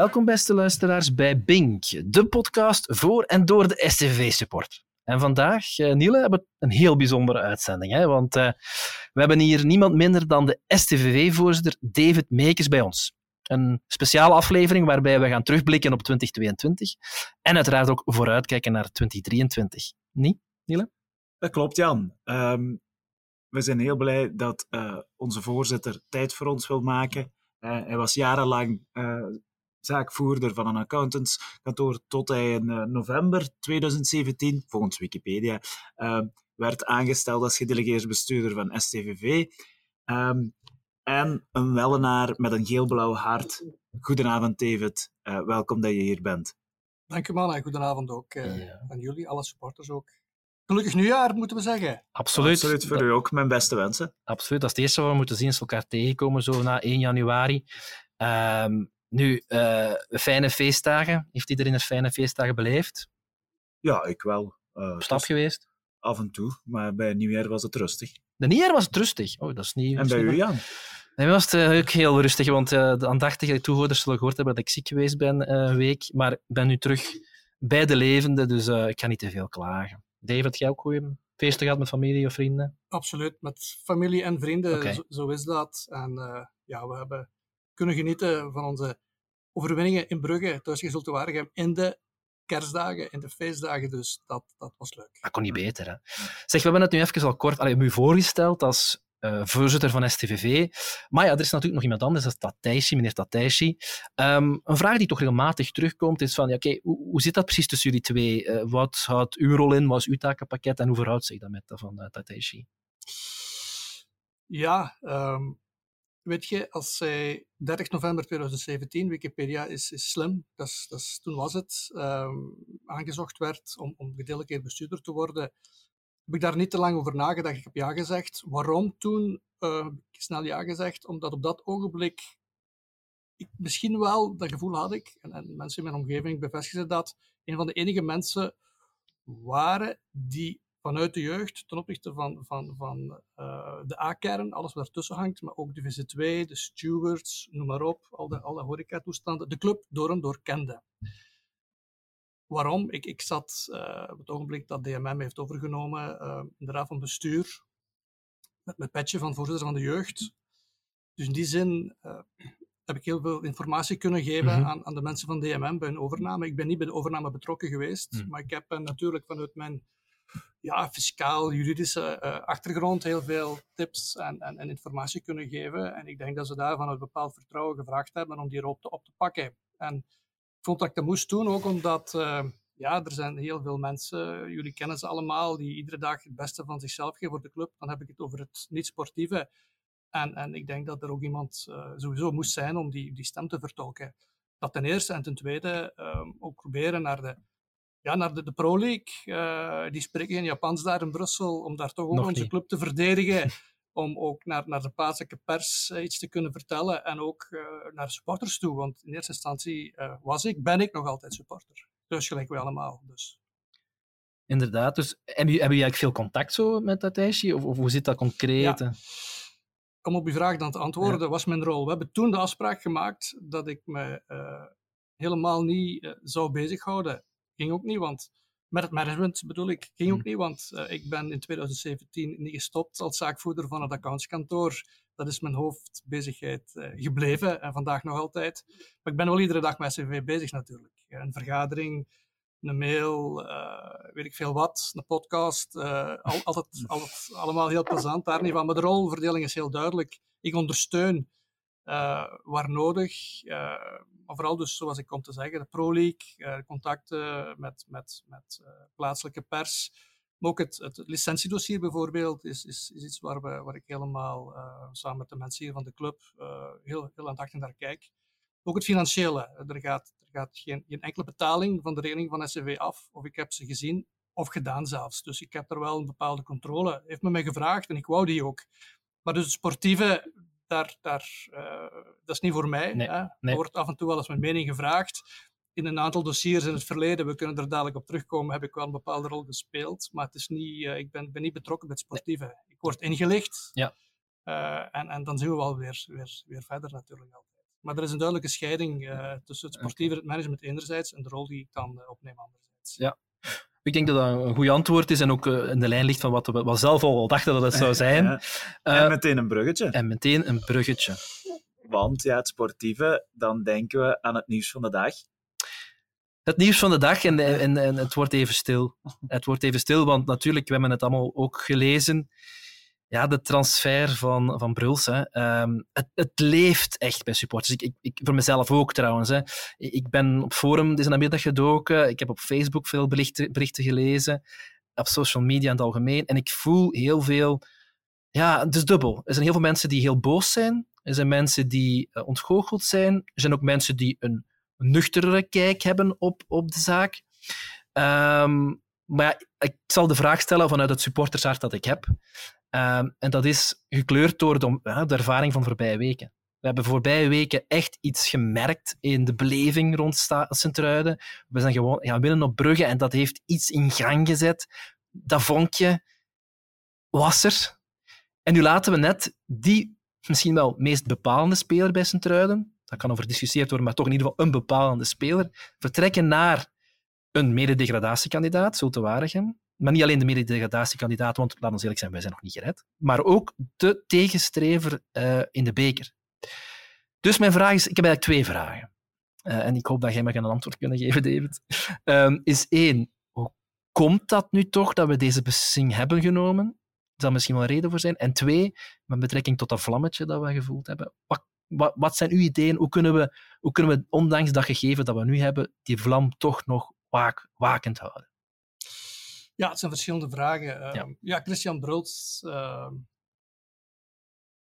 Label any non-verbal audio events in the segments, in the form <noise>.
Welkom beste luisteraars bij Bink, de podcast voor en door de STV-support. En vandaag, uh, Niele, hebben we een heel bijzondere uitzending. Hè? Want uh, we hebben hier niemand minder dan de STVV-voorzitter David Meekes bij ons. Een speciale aflevering waarbij we gaan terugblikken op 2022 en uiteraard ook vooruitkijken naar 2023. Niet, Niele? Dat klopt, Jan. Um, we zijn heel blij dat uh, onze voorzitter tijd voor ons wil maken. hij was jarenlang zaakvoerder van een accountantskantoor tot hij in uh, november 2017, volgens Wikipedia, uh, werd aangesteld als gedelegeerd bestuurder van STVV. Um, en een wellenaar met een geel-blauw hart. Goedenavond, David. Uh, welkom dat je hier bent. Dank u, man. En goedenavond ook ja. aan jullie, alle supporters ook. Gelukkig nieuwjaar, moeten we zeggen. Absoluut. Absoluut, voor dat... u ook. Mijn beste wensen. Absoluut. Dat is het eerste wat we moeten zien als we elkaar tegenkomen, zo na 1 januari. Um, nu, uh, fijne feestdagen. Heeft iedereen een fijne feestdagen beleefd? Ja, ik wel. Uh, Op stap geweest? Af en toe, maar bij nieuwjaar was het rustig. De nieuwjaar was het rustig? Oh, dat is niet... En bij u, Jan? Nee, was het uh, ook heel rustig, want uh, de aandachtige toehoorders zullen gehoord hebben dat ik ziek geweest ben uh, een week, maar ik ben nu terug bij de levende, dus ik kan niet te veel klagen. David, jij ook goeie feesten gehad met familie of vrienden? Absoluut, met familie en vrienden, okay. zo, zo, is dat. En ja, we hebben kunnen genieten van onze overwinningen in Brugge, thuis Waregem, in de kerstdagen, in de feestdagen. Dus dat, dat was leuk. Dat kon niet beter. Hè? Zeg, we hebben het nu even al kort allee, u voorgesteld als uh, voorzitter van STVV. Maar ja, er is natuurlijk nog iemand anders, dat is Tateishi, meneer Tateishi. Um, een vraag die toch regelmatig terugkomt is van, ja, okay, hoe, hoe zit dat precies tussen jullie twee? Uh, wat houdt uw rol in? Wat is uw takenpakket? En hoe verhoudt zich dat met dat van uh, Tateishi? Ja, um, Weet je, als zij 30 november 2017, Wikipedia is, is slim, dat is, dat toen was het, um, aangezocht werd om, om gedelegeerd bestuurder te worden, heb ik daar niet te lang over nagedacht. Ik heb ja gezegd. Waarom toen uh, heb ik snel ja gezegd? Omdat op dat ogenblik ik misschien wel, dat gevoel had ik, en, en mensen in mijn omgeving bevestigen dat, een van de enige mensen waren die vanuit de jeugd ten opzichte van, van, van uh, de A-kern, alles wat ertussen hangt, maar ook de VZ2, de stewards, noem maar op, al de, alle horecatoestanden, de club door en door kende. Waarom? Ik, ik zat uh, op het ogenblik dat DMM heeft overgenomen uh, in de raad van bestuur met mijn petje van voorzitter van de jeugd. Dus in die zin heb ik heel veel informatie kunnen geven mm -hmm. aan, aan, de mensen van DMM bij een overname. Ik ben niet bij de overname betrokken geweest, mm. maar ik heb natuurlijk vanuit mijn ja, fiscaal, juridische uh, achtergrond heel veel tips en, en, en, informatie kunnen geven. En ik denk dat ze daar van een bepaald vertrouwen gevraagd hebben om die op te, op te pakken. En ik vond dat ik dat moest doen, ook omdat uh, ja, er zijn heel veel mensen, jullie kennen ze allemaal, die iedere dag het beste van zichzelf geven voor de club. Dan heb ik het over het niet-sportieve. En, en ik denk dat er ook iemand uh, sowieso moest zijn om die, die stem te vertolken. Dat ten eerste. En ten tweede ook proberen naar de ja, naar de, de Pro League. Uh, die spreken in Japans daar in Brussel, om daar toch ook Nog onze niet. club te verdedigen. <laughs> om ook naar, naar de plaatselijke pers uh, iets te kunnen vertellen. En ook uh, naar supporters toe. Want in eerste instantie was ik, ben ik nog altijd supporter. Dus gelijk wij allemaal. Dus. Inderdaad. Dus hebben jullie eigenlijk veel contact zo met dat ijsje? Of, of hoe zit dat concreet? Ja. Om op uw vraag dan te antwoorden, ja. was mijn rol. We hebben toen de afspraak gemaakt dat ik me helemaal niet zou bezighouden Ging ook niet, want met het management bedoel ik, ging ook hmm. niet, want uh, ik ben in 2017 niet gestopt als zaakvoerder van het accountskantoor. Dat is mijn hoofdbezigheid uh, gebleven en vandaag nog altijd. Maar ik ben wel iedere dag met CV bezig natuurlijk. Een vergadering, een mail, uh, weet ik veel wat, een podcast. Al, altijd, altijd allemaal heel plezant, daar niet van. Maar de rolverdeling is heel duidelijk. Ik ondersteun waar nodig maar vooral dus, zoals ik kom te zeggen, de Pro League, uh, contacten met, met, met plaatselijke pers. Maar ook het, het licentiedossier bijvoorbeeld is, is, is iets waar, we, waar ik helemaal samen met de mensen hier van de club heel, heel aandachtig naar kijk. Ook het financiële. Er gaat, er gaat geen, geen enkele betaling van de regeling van SCV af, of ik heb ze gezien of gedaan zelfs. Dus ik heb er wel een bepaalde controle. Heeft me mij gevraagd en ik wou die ook. Maar dus het sportieve, daar, daar, uh, dat is niet voor mij. Nee, hè. Nee. Er wordt af en toe wel eens mijn mening gevraagd. In een aantal dossiers in het verleden, we kunnen er dadelijk op terugkomen, heb ik wel een bepaalde rol gespeeld. Maar het is niet, uh, ik ben, ben niet betrokken bij het sportieve. Ik word ingelicht. Ja. Uh, en, en dan zien we wel weer, weer, weer verder natuurlijk altijd. Maar er is een duidelijke scheiding tussen het sportieve en het management enerzijds en de rol die ik dan opneem anderzijds. Ja. Ik denk dat dat een goed antwoord is en ook in de lijn ligt van wat we zelf al dachten dat het zou zijn. En meteen een bruggetje. En meteen een bruggetje. Want ja, het sportieve, dan denken we aan het nieuws van de dag. Het nieuws van de dag en, en, en het wordt even stil. Het wordt even stil, want natuurlijk, we hebben het allemaal ook gelezen. Ja, de transfer van, van Bruls. Hè. Ehm, het, het, leeft echt bij supporters. Ik, ik, voor mezelf ook trouwens. Hè. Ik ben op forum deze namiddag gedoken. Ik heb op Facebook veel berichten, berichten gelezen. Op social media in het algemeen. En ik voel heel veel... Ja, het is dubbel. Er zijn heel veel mensen die heel boos zijn er zijn mensen die uh, ontgoocheld zijn. Er zijn ook mensen die een nuchtere kijk hebben op, op de zaak. Um, maar ik zal de vraag stellen vanuit het supportershart dat ik heb. Um, en dat is gekleurd door de, ervaring van voorbije weken. We hebben voorbije weken echt iets gemerkt in de beleving rond Sint-Truiden. We zijn gewoon gaan winnen op Brugge en dat heeft iets in gang gezet. Dat vonkje was er. En nu laten we net die misschien wel meest bepalende speler bij Sint-Truiden, dat kan over gediscussieerd worden, maar toch in ieder geval een bepalende speler, vertrekken naar een mededegradatiekandidaat, Zulte Waregem. Maar niet alleen de mededegradatiekandidaat, want laten we eerlijk zijn, wij zijn nog niet gered. Maar ook de tegenstrever uh, in de beker. Dus mijn vraag is, ik heb eigenlijk twee vragen. Uh, en ik hoop dat jij me een antwoord kunnen geven, David. Um, is één, hoe komt dat nu toch dat we deze beslissing hebben genomen? zal misschien wel een reden voor zijn. En twee, met betrekking tot dat vlammetje dat we gevoeld hebben. Wat, wat, wat zijn uw ideeën? Hoe kunnen, we, hoe kunnen we, ondanks dat gegeven dat we nu hebben, die vlam toch nog wakend houden? Ja, het zijn verschillende vragen. Ja, ehm, ja Christian Brults, uh,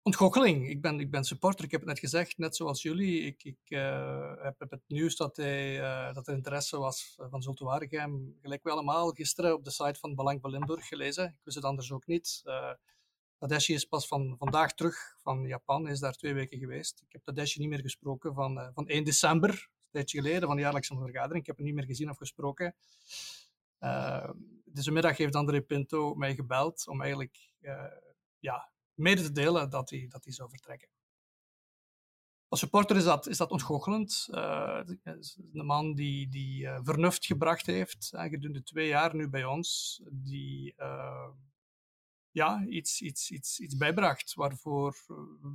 ontgoocheling. Ik ben, ik ben supporter, ik heb het net gezegd, net zoals jullie. Ik, ik uh, heb, heb, het nieuws dat, hij, uh, dat er interesse was van Zulte Waregem, gelijk we allemaal, gisteren op de site van Belang van Limburg gelezen. Ik wist het anders ook niet. Uh, Tadashi is pas van vandaag terug van Japan, hij is daar twee weken geweest. Ik heb Tadashi niet meer gesproken van, van 1 december, een tijdje geleden, van de jaarlijkse vergadering. Ik heb hem niet meer gezien of gesproken. Deze middag heeft André Pinto mij gebeld om eigenlijk ja, mede te delen dat hij, dat hij zou vertrekken. Als supporter is dat, is dat ontgoochelend. Uh, een man die, die uh, vernuft gebracht heeft, uh, gedurende twee jaar nu bij ons, die ja, iets, iets, iets, iets bijbracht waarvoor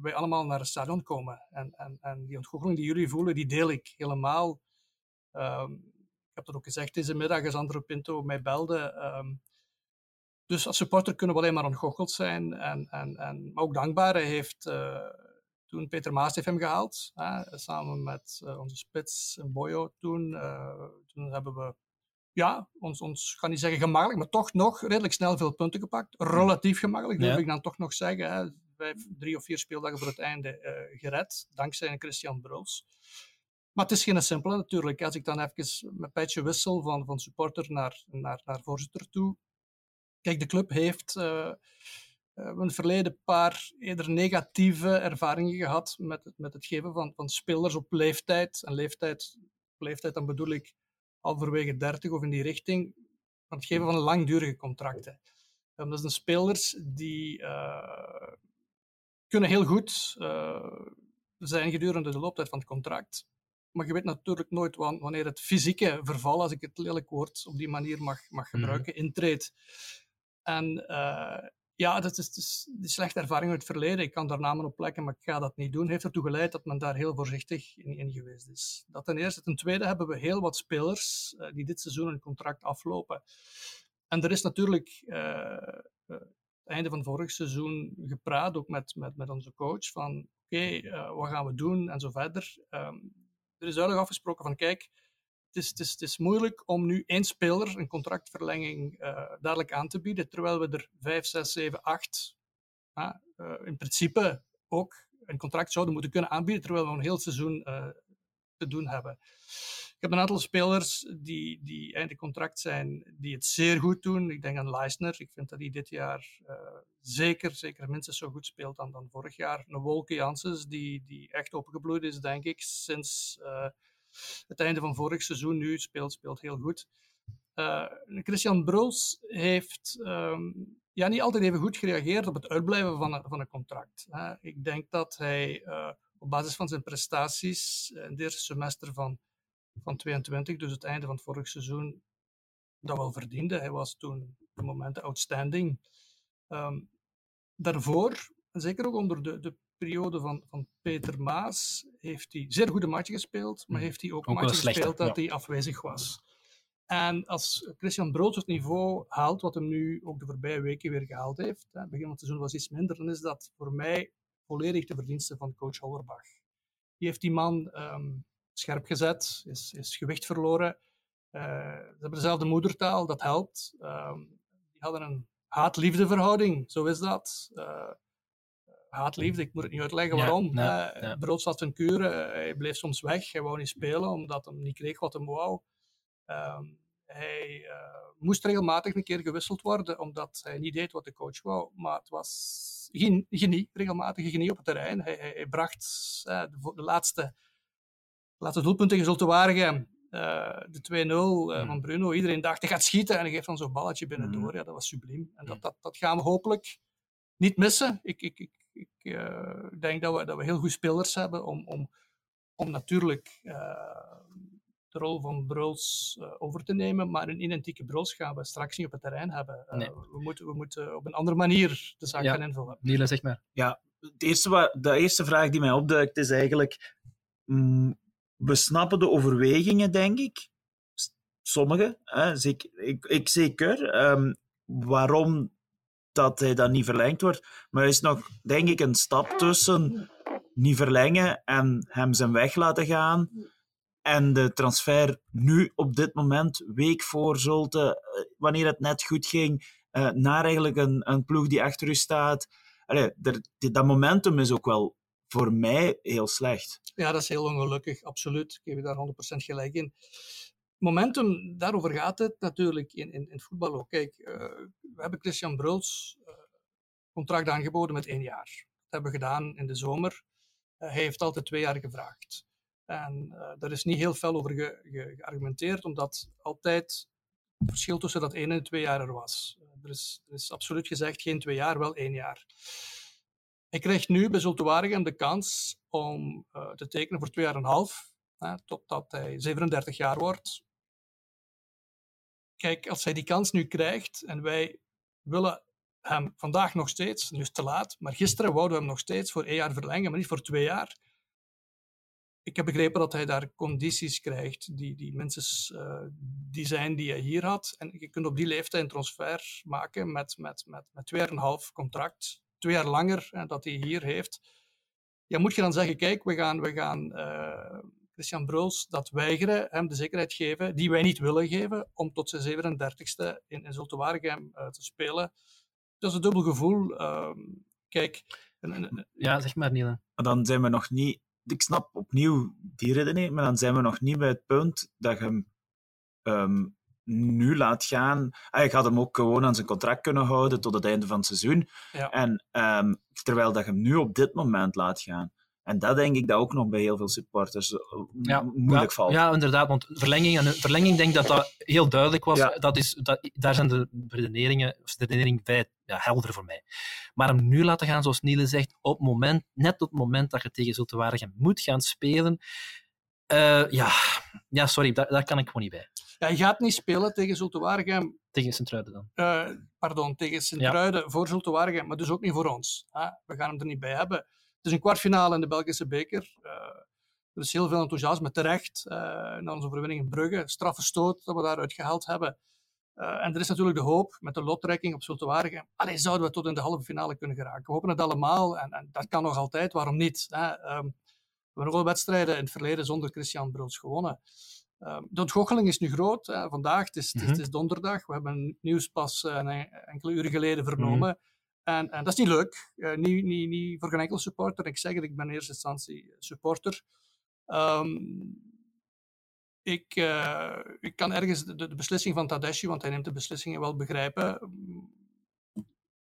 wij allemaal naar het stadion komen. En, en, en die ontgoocheling die jullie voelen, die deel ik helemaal. Ik heb dat ook gezegd deze middag als Andro Pinto mij belde. Um, dus als supporter kunnen we alleen maar ontgoocheld zijn en, en, en maar ook dankbaar. Hij heeft uh, toen Peter Maas heeft hem gehaald, hè, samen met uh, onze spits Boyo toen. Uh, toen hebben we ja, ons, ons, ga niet zeggen gemakkelijk, maar toch nog redelijk snel veel punten gepakt. Relatief gemakkelijk, durf ja. ik dan toch nog zeggen. Hè. Vijf, drie of vier speeldagen voor het einde gered, dankzij Christian Bruls. Maar het is geen simpele natuurlijk. Als ik dan even mijn petje wissel van, van supporter naar, naar, naar voorzitter toe, Kijk, de club heeft uh, in verleden paar eerder negatieve ervaringen gehad met het, met het geven van, van spelers op leeftijd. En leeftijd, leeftijd, dan bedoel ik halverwege 30 of in die richting, van het geven van langdurige contracten. Um, dat zijn spelers die uh, kunnen heel goed zijn gedurende de looptijd van het contract. Maar je weet natuurlijk nooit wanneer het fysieke verval, als ik het lelijk woord op die manier mag, mag mhm. gebruiken, intreedt. En uh, ja, dat is, dus die slechte ervaring uit het verleden. Ik kan daar namen op plekken, maar ik ga dat niet doen. Heeft ertoe geleid dat men daar heel voorzichtig in, in geweest is. Dat ten eerste. Ten tweede hebben we heel wat spelers uh, die dit seizoen een contract aflopen. En er is natuurlijk uh, het einde van vorig seizoen gepraat, ook met, met, met onze coach, van oké, okay, wat gaan we doen en zo verder. Um, er is duidelijk afgesproken van kijk, is, het, is, het is moeilijk om nu één speler een contractverlenging uh, dadelijk aan te bieden, terwijl we er 5, 6, 7, 8 uh, in principe ook een contract zouden moeten kunnen aanbieden, terwijl we een heel seizoen uh, te doen hebben. Heb een aantal spelers die, die einde contract zijn, die het zeer goed doen. Ik denk aan Leisner. Ik vind dat hij dit jaar uh, zeker, zeker minstens zo goed speelt dan, dan vorig jaar. Een Wolke Janssens, die, die echt opengebloeid is, denk ik, sinds uh, het einde van vorig seizoen nu speelt, speelt heel goed. Uh, Christian Bruls heeft um, ja, niet altijd even goed gereageerd op het uitblijven van een, van een contract. Ik denk dat hij op basis van zijn prestaties in het eerste semester van, van 22, dus het einde van het vorige seizoen, dat wel verdiende. Hij was toen op momenten outstanding. Ehm, daarvoor, en zeker ook onder de, de periode van, van Peter Maas, heeft hij zeer goede matchen gespeeld, maar Mhm. heeft hij ook, Ook matchen slechter, gespeeld dat hij afwezig was. En als Christian Broods het niveau haalt, wat hem nu ook de voorbije weken weer gehaald heeft, hè, begin van het seizoen was iets minder, dan is dat voor mij volledig de verdienste van coach Hollerbach. Die heeft die man ehm, scherp gezet, is, is gewicht verloren. Eh, ze hebben dezelfde moedertaal, dat helpt. Ehm, die hadden een haat-liefde verhouding, zo is dat. Eh, haat-liefde, ik moet het niet uitleggen Ja, waarom. ja, Eh, ja. Brood zat zijn kuren, hij bleef soms weg, hij wou niet spelen omdat hij niet kreeg wat hij wou. Ehm, hij eh, moest regelmatig een keer gewisseld worden, omdat hij niet deed wat de coach wou. Maar het was geen genie, regelmatige genie op het terrein. Hij, hij, hij bracht eh, de, vo- de laatste, laatste doelpunt tegen Zulte Waregem, eh, de 2-0 eh, Mhm. van Bruno. Iedereen dacht, hij gaat schieten en hij geeft dan zo'n balletje binnendoor. Mhm. Ja, dat was subliem. En dat, dat, dat gaan we hopelijk niet missen. Ik, ik, ik, ik eh, denk dat we, dat we heel goede spelers hebben om, om, om natuurlijk eh, de rol van Bruls over te nemen. Maar een identieke Bruls gaan we straks niet op het terrein hebben. Nee. we, moeten, we moeten op een andere manier de zaak Ja. gaan invullen. Niele, zeg maar. het eerste wa- de eerste vraag die mij opduikt is eigenlijk: mm, we snappen de overwegingen, denk ik. Sommige, ik, ik zeker. ehm, waarom dat hij dan niet verlengd wordt. Maar er is nog, denk ik, een stap tussen niet verlengen en hem zijn weg laten gaan. En de transfer nu op dit moment, week voor Zulte, eh, wanneer het net goed ging, eh, naar eigenlijk een, een ploeg die achter u staat. Dat momentum is ook wel voor mij heel slecht. Ja, dat is heel ongelukkig, absoluut. Ik geef je daar 100% gelijk in. Momentum, daarover gaat het natuurlijk in, in, in het voetbal ook. Kijk, eh, we hebben Christian Bruls eh, contract aangeboden met één jaar. Dat hebben we gedaan in de zomer. Eh, hij heeft altijd twee jaar gevraagd. En daar is niet heel fel over ge- ge- geargumenteerd, omdat altijd het verschil tussen dat één en twee jaar er was. Er, is, er is absoluut gezegd geen twee jaar, wel één jaar. Hij krijgt nu bij Zulte Waregem de kans om eh, te tekenen voor twee jaar en een half, hè, totdat hij 37 jaar wordt. Kijk, als hij die kans nu krijgt en wij willen hem vandaag nog steeds, nu is het te laat, maar gisteren wouden we hem nog steeds voor één jaar verlengen, maar niet voor twee jaar. Ik heb begrepen dat hij daar condities krijgt die, die minstens eh, die zijn die hij hier had. En je kunt op die leeftijd een transfer maken met, met, met, met twee jaar en een half contract. Twee jaar langer hè, dat hij hier heeft. Ja, moet je dan zeggen, kijk, we gaan, we gaan eh, Christian Bruls dat weigeren, hem de zekerheid geven die wij niet willen geven, om tot zijn 37ste in, in Zulte Waregem eh, te spelen. Dat is een dubbel gevoel. Ehm, kijk, Ja, zeg maar, Niele. Maar dan zijn we nog niet... Ik snap opnieuw die redenering, maar dan zijn we nog niet bij het punt dat je hem ehm, nu laat gaan. Ah, je gaat hem ook gewoon aan zijn contract kunnen houden tot het einde van het seizoen. Ja. En, ehm, terwijl dat je hem nu op dit moment laat gaan. En dat denk ik dat ook nog bij heel veel supporters eh, Ja, moeilijk ja, valt. Ja, inderdaad. Want verlenging, en verlenging ik denk dat dat heel duidelijk was. Ja. Dat is, dat, daar zijn de redeneringen, de redenering bij ja, helder voor mij. Maar hem nu laten gaan, zoals Niele zegt, op het moment, net op het moment dat je tegen Zulte Waregem moet gaan spelen. Eh, ja. ja, sorry, daar, daar kan ik gewoon niet bij. ja, je gaat niet spelen tegen Zulte Waregem Tegen Sint-Truiden dan. eh, pardon, tegen Sint-Truiden voor Zulte Waregem, maar dus ook niet voor ons. Hè? We gaan hem er niet bij hebben. Het is een kwartfinale in de Belgische beker. Eh, er is heel veel enthousiasme terecht na onze overwinning in Brugge. Straffe stoot dat we daaruit gehaald hebben. En er is natuurlijk de hoop met de lottrekking op Zulte Waregem. Allee, zouden we tot in de halve finale kunnen geraken. We hopen het allemaal en, en dat kan nog altijd. Waarom niet? Hè? Ehm, we hebben wel wedstrijden in het verleden zonder Christian Bruls gewonnen. Ehm, de ontgoocheling is nu groot. hè. Vandaag, het is, het, is, het is donderdag. We hebben nieuws pas eh, een enkele uren geleden vernomen. en, en dat is niet leuk. Eh, niet, niet, niet voor geen enkel supporter. Ik zeg het, ik ben in eerste instantie supporter. Ehm, ik, eh, ik kan ergens de, de beslissing van Tadashi, want hij neemt de beslissingen wel begrijpen.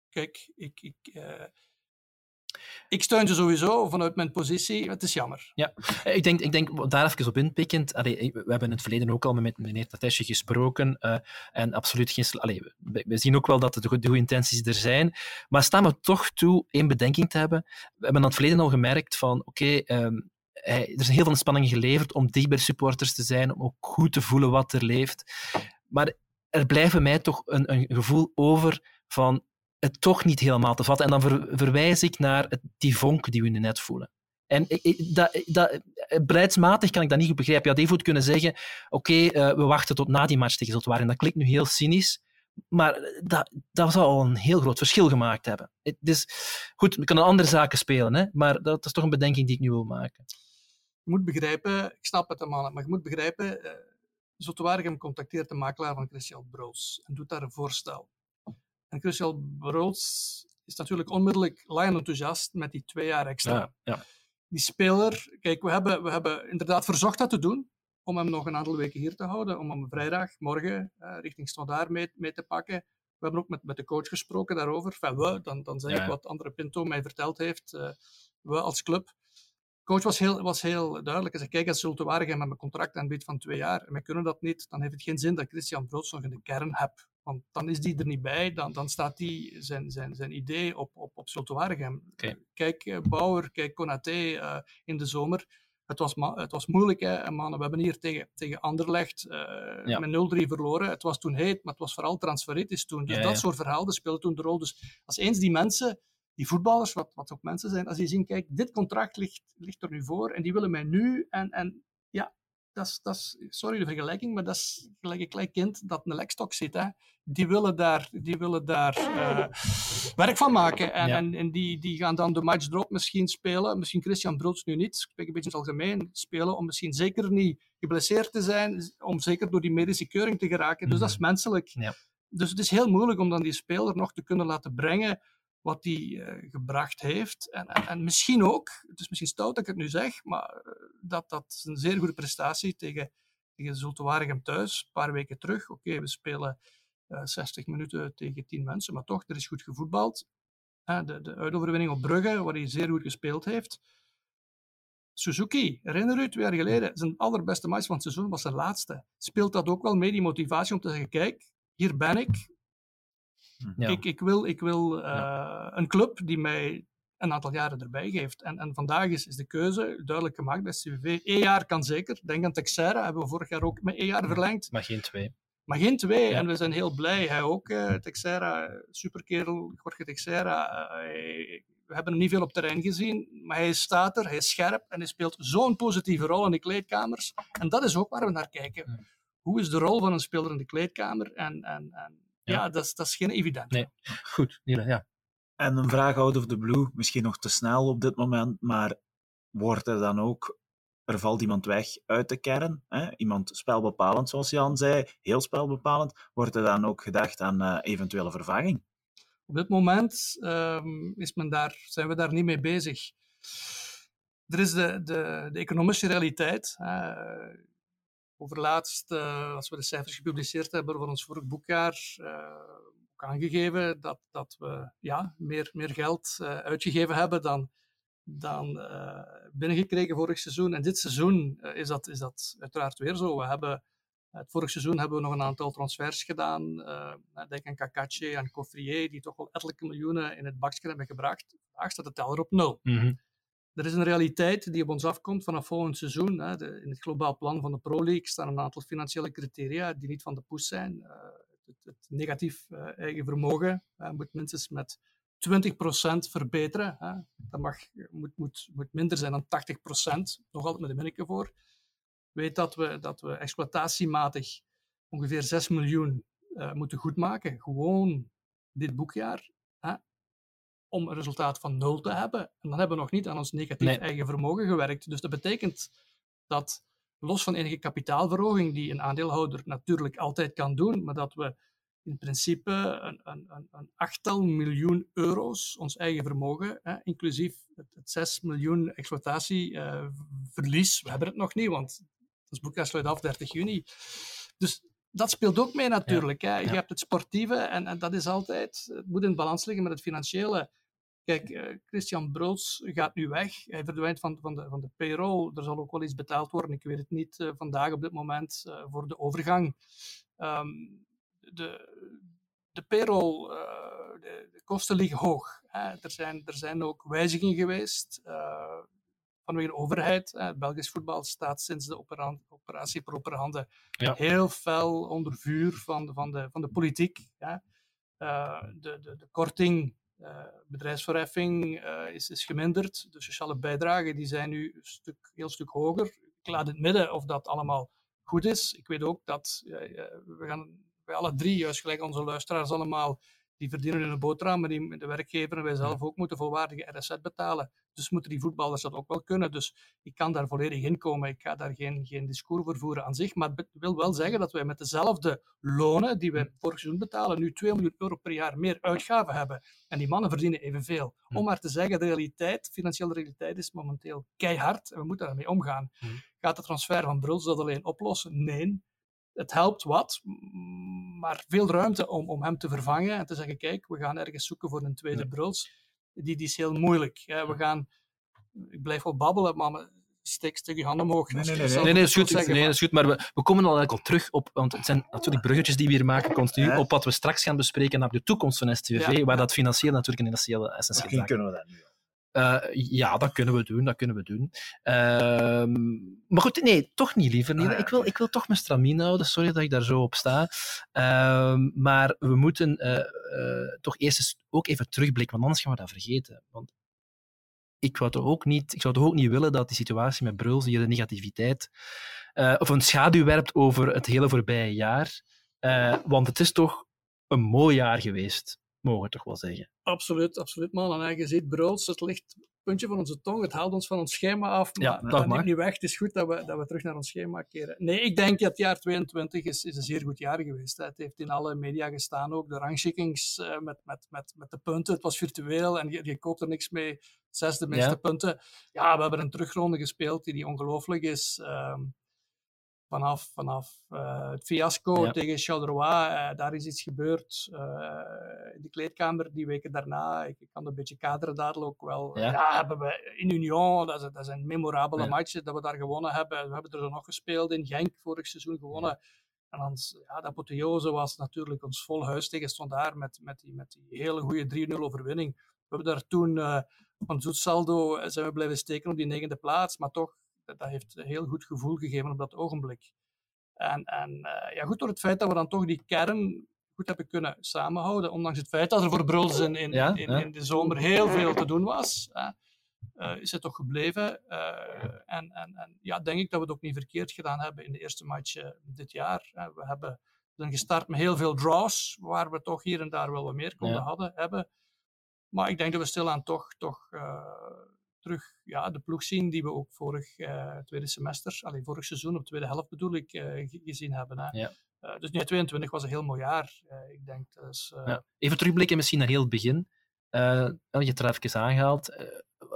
Kijk, ik, ik, ik steun ze sowieso vanuit mijn positie. Het is jammer. Ja, ik denk, ik denk daar even op inpikkend. Allee, we hebben in het verleden ook al met meneer Tatesje gesproken. Uh, en absoluut geen. Allee, we, zien ook wel dat de, de goede intenties er zijn. Maar staan we toch toe één bedenking te hebben. We hebben in het verleden al gemerkt van oké. Um, er is heel veel spanning geleverd om dicht supporters te zijn, om ook goed te voelen wat er leeft. Maar er blijft mij toch een, een gevoel over van het toch niet helemaal te vatten. En dan ver, verwijs ik naar het, die vonk die we nu net voelen. En dat, kan ik dat niet goed begrijpen. Ja, Dave moet kunnen zeggen, oké, uh, we wachten tot na die match tegen Zultuaren. Dat klinkt nu heel cynisch, maar dat, dat zou al een heel groot verschil gemaakt hebben. Dus goed, we kunnen andere zaken spelen, hè, maar dat is toch een bedenking die ik nu wil maken. Je moet begrijpen, ik snap het helemaal, maar je moet begrijpen, uh, Zultuaren contacteert de makelaar van Christian Broos en doet daar een voorstel. En Christian Broods is natuurlijk onmiddellijk lion enthousiast met die twee jaar extra. Ja, ja. Die speler, kijk, we hebben, we hebben inderdaad verzocht dat te doen, om hem nog een aantal weken hier te houden, om hem vrijdag, morgen, uh, richting Standaard mee, mee te pakken. We hebben ook met, met de coach gesproken daarover. Enfin, we, dan, dan zeg ja. ik wat andere Pinto mij verteld heeft. Uh, we als club. De coach was heel, was heel duidelijk. Hij zei, kijk, als Zulte Waregem met mijn contract aanbiedt van twee jaar en wij kunnen dat niet, dan heeft het geen zin dat Christian Broods nog in de kern heb. Want dan is die er niet bij, dan, dan staat die zijn, zijn, zijn idee op, op, op. Okay. Kijk uh, Bauer, kijk Konaté uh, in de zomer. Het was, het was moeilijk, hè, mannen. We hebben hier tegen, tegen Anderlecht uh, ja. met 0-3 verloren. Het was toen heet, maar het was vooral transferitis toen. Dus ja, dat ja. soort verhalen speelden toen de rol. Dus als eens die mensen, die voetballers, wat, wat ook mensen zijn, als die zien, kijk, dit contract ligt, ligt er nu voor en die willen mij nu. En, en dat is, sorry de vergelijking, maar dat is gelijk een klein kind dat een lekstok zit. Hè. Die willen daar, die willen daar uh, werk van maken. En, Ja. en, en die, die gaan dan de match erop misschien spelen. Misschien Christian Broods nu niet, ik spreek een beetje in het algemeen, spelen om misschien zeker niet geblesseerd te zijn, om zeker door die medische keuring te geraken. Dus dat is menselijk. Ja. Dus het is heel moeilijk om dan die speler nog te kunnen laten brengen wat hij uh, gebracht heeft. En, en, en, misschien ook, het is misschien stout dat ik het nu zeg, maar uh, dat, dat is een zeer goede prestatie tegen, tegen Zulte Waregem thuis, een paar weken terug. Oké, we spelen uh, 60 minuten tegen 10 mensen, maar toch, er is goed gevoetbald. de, de uitoverwinning op Brugge, waar hij zeer goed gespeeld heeft. Suzuki, herinner u, twee jaar geleden, zijn allerbeste match van het seizoen was zijn laatste. Speelt dat ook wel mee, die motivatie om te zeggen, kijk, hier ben ik, ja. Ik, ik, wil, ik wil uh, ja. een club die mij een aantal jaren erbij geeft. En, en vandaag is, is de keuze duidelijk gemaakt bij CVV. Eén jaar kan zeker. Denk aan Texera, hebben we vorig jaar ook met één jaar verlengd. Maar geen twee. Maar geen twee. Ja. En we zijn heel blij. Hij ook, uh, Texera, superkerel, Jorge Texera. Uh, we hebben hem niet veel op terrein gezien, maar hij staat er, hij is scherp en hij speelt zo'n positieve rol in de kleedkamers. En dat is ook waar we naar kijken. Hoe is de rol van een speler in de kleedkamer? En, en, en ja, ja dat, is, dat is geen evident. Nee, goed. Ja. En een vraag out of the blue, misschien nog te snel op dit moment, maar wordt er dan ook, er valt iemand weg uit de kern, hè? iemand spelbepalend, zoals Jan zei, heel spelbepalend, wordt er dan ook gedacht aan uh, eventuele vervanging? Op dit moment um, is men daar, zijn we daar niet mee bezig. Er is de, de, de economische realiteit. Uh, overlaatst, uh, als we de cijfers gepubliceerd hebben voor ons vorig boekjaar, uh, ook aangegeven dat, dat we ja, meer, meer geld uh, uitgegeven hebben dan, dan binnengekregen vorig seizoen. En dit seizoen is, dat, is dat uiteraard weer zo. We hebben, het vorig seizoen hebben we nog een aantal transfers gedaan. denk aan Kakache en Coffrier, die toch wel ettelijke miljoenen in het bakje hebben gebracht. Staat de teller op nul. Mm er is een realiteit die op ons afkomt vanaf volgend seizoen. Hè. In het globaal plan van de Pro League staan een aantal financiële criteria die niet van de poes zijn. Uh, het, negatief uh, eigen vermogen uh, moet minstens met 20% verbeteren. Hè. Dat mag, moet, moet, moet minder zijn dan 80%. Nog altijd met een minneke voor. Weet dat we, dat we exploitatiematig ongeveer 6 miljoen moeten goedmaken. Gewoon dit boekjaar om een resultaat van nul te hebben. En dan hebben we nog niet aan ons negatief nee. eigen vermogen gewerkt. Dus dat betekent dat, los van enige kapitaalverhoging, die een aandeelhouder natuurlijk altijd kan doen, maar dat we in principe een, een, een, een achttal miljoen euro's, ons eigen vermogen, hè, inclusief het, het 6 miljoen exploitatieverlies, uh, we hebben het nog niet, want ons boekjaar sluit af 30 juni. Dus dat speelt ook mee natuurlijk. Ja, hè. Je ja. hebt het sportieve en, en, dat is altijd, het moet in balans liggen met het financiële. Kijk, uh, Christian Bruls gaat nu weg. Hij verdwijnt van, van, de, van de payroll. Er zal ook wel iets betaald worden. Ik weet het niet uh, vandaag op dit moment uh, voor de overgang. Um, de, de payroll, de, de, kosten liggen hoog. Hè. Er, zijn, er zijn ook wijzigingen geweest vanwege de overheid. Het Belgisch voetbal staat sinds de operatie Propere Handen ja. heel fel onder vuur van de, van de, van de politiek. Ja. de, de, de korting uh, bedrijfsverheffing uh, is, is geminderd. De sociale bijdragen die zijn nu een stuk, heel stuk hoger. Ik laat het midden of dat allemaal goed is. Ik weet ook dat we gaan bij alle drie, juist gelijk onze luisteraars allemaal, die verdienen hun boterham, maar die, de werkgever en wij zelf ook moeten volwaardige RSZ betalen. Dus moeten die voetballers dat ook wel kunnen. Dus ik kan daar volledig in komen. Ik ga daar geen, geen discours voor voeren aan zich. Maar het wil wel zeggen dat wij met dezelfde lonen die wij vorig seizoen betalen, nu 2 miljoen euro per jaar meer uitgaven hebben. En die mannen verdienen evenveel. Om maar te zeggen, de realiteit, financiële realiteit is momenteel keihard en we moeten daarmee omgaan. Gaat de transfer van Bruls dat alleen oplossen? Nee het helpt wat, maar veel ruimte om, om hem te vervangen en te zeggen, kijk, we gaan ergens zoeken voor een tweede Bruls. Die, die is heel moeilijk. we gaan, ik blijf wel babbelen, maar steek, steek je handen omhoog. Nee, nee, nee. nee, nee, is goed, zeggen, nee, dat is goed. Maar we, we komen al al terug op, want het zijn natuurlijk bruggetjes die we hier maken continu, op wat we straks gaan bespreken naar de toekomst van STVV, waar dat financieel natuurlijk een essentiële, essentiële Misschien kunnen we dat nu uh, ja, dat kunnen we doen, dat kunnen we doen. Uh, maar goed, nee, toch niet liever. Nee. Ah, ik, wil, ik wil toch mijn stramine houden, sorry dat ik daar zo op sta. Uh, maar we moeten uh, toch eerst eens ook even terugblikken, want anders gaan we dat vergeten. Want ik, wou ook niet, ik zou toch ook niet willen dat die situatie met Bruls hier de negativiteit of een schaduw werpt over het hele voorbije jaar. want het is toch een mooi jaar geweest mogen we toch wel zeggen. Absoluut, absoluut, man. En je ziet, Bruls, het ligt puntje van onze tong. Het haalt ons van ons schema af. Maar ja, dat mag. niet weg. Het is goed dat we, dat we terug naar ons schema keren. Nee, ik denk dat het jaar 22 is, is een zeer goed jaar geweest. Het heeft in alle media gestaan ook. De rangschikkings uh, met, met, met, met de punten. Het was virtueel en je, je koopt er niks mee. Zesde meeste ja. punten. Ja, we hebben een terugronde gespeeld die, die ongelooflijk is. Uh, vanaf, vanaf uh, het fiasco tegen Charleroi, uh, daar is iets gebeurd. Uh, in de kleedkamer die weken daarna, ik, ik kan een beetje kaderen dadelijk ook wel. Ja, ja hebben we in Union, dat is, dat een memorabele ja. match dat we daar gewonnen hebben. We hebben er nog gespeeld in Genk vorig seizoen gewonnen. En dan, ja, de apotheose was natuurlijk ons vol huis tegen Standaard met, met, die, met die hele goede 3-0 overwinning. We hebben daar toen op een zoet saldo zijn we blijven steken op die negende plaats, maar toch dat heeft een heel goed gevoel gegeven op dat ogenblik. En, en uh, ja, goed, door het feit dat we dan toch die kern goed hebben kunnen samenhouden, ondanks het feit dat er voor Bruls in, in, ja, in, in, de zomer heel veel te doen was, uh, is het toch gebleven. Uh, en, en, en ja, denk ik dat we het ook niet verkeerd gedaan hebben in de eerste match dit jaar. we hebben zijn gestart met heel veel draws, waar we toch hier en daar wel wat meer konden hadden, hebben. Maar ik denk dat we stilaan toch, toch terug ja, de ploeg zien die we ook vorig uh, tweede semester, alleen vorig seizoen, op tweede helft bedoel ik, uh, gezien hebben. Hè. Ja. Uh, dus 22 was een heel mooi jaar. ik denk, dus, ja. Even terugblikken misschien naar heel het begin. je hebt er even aangehaald.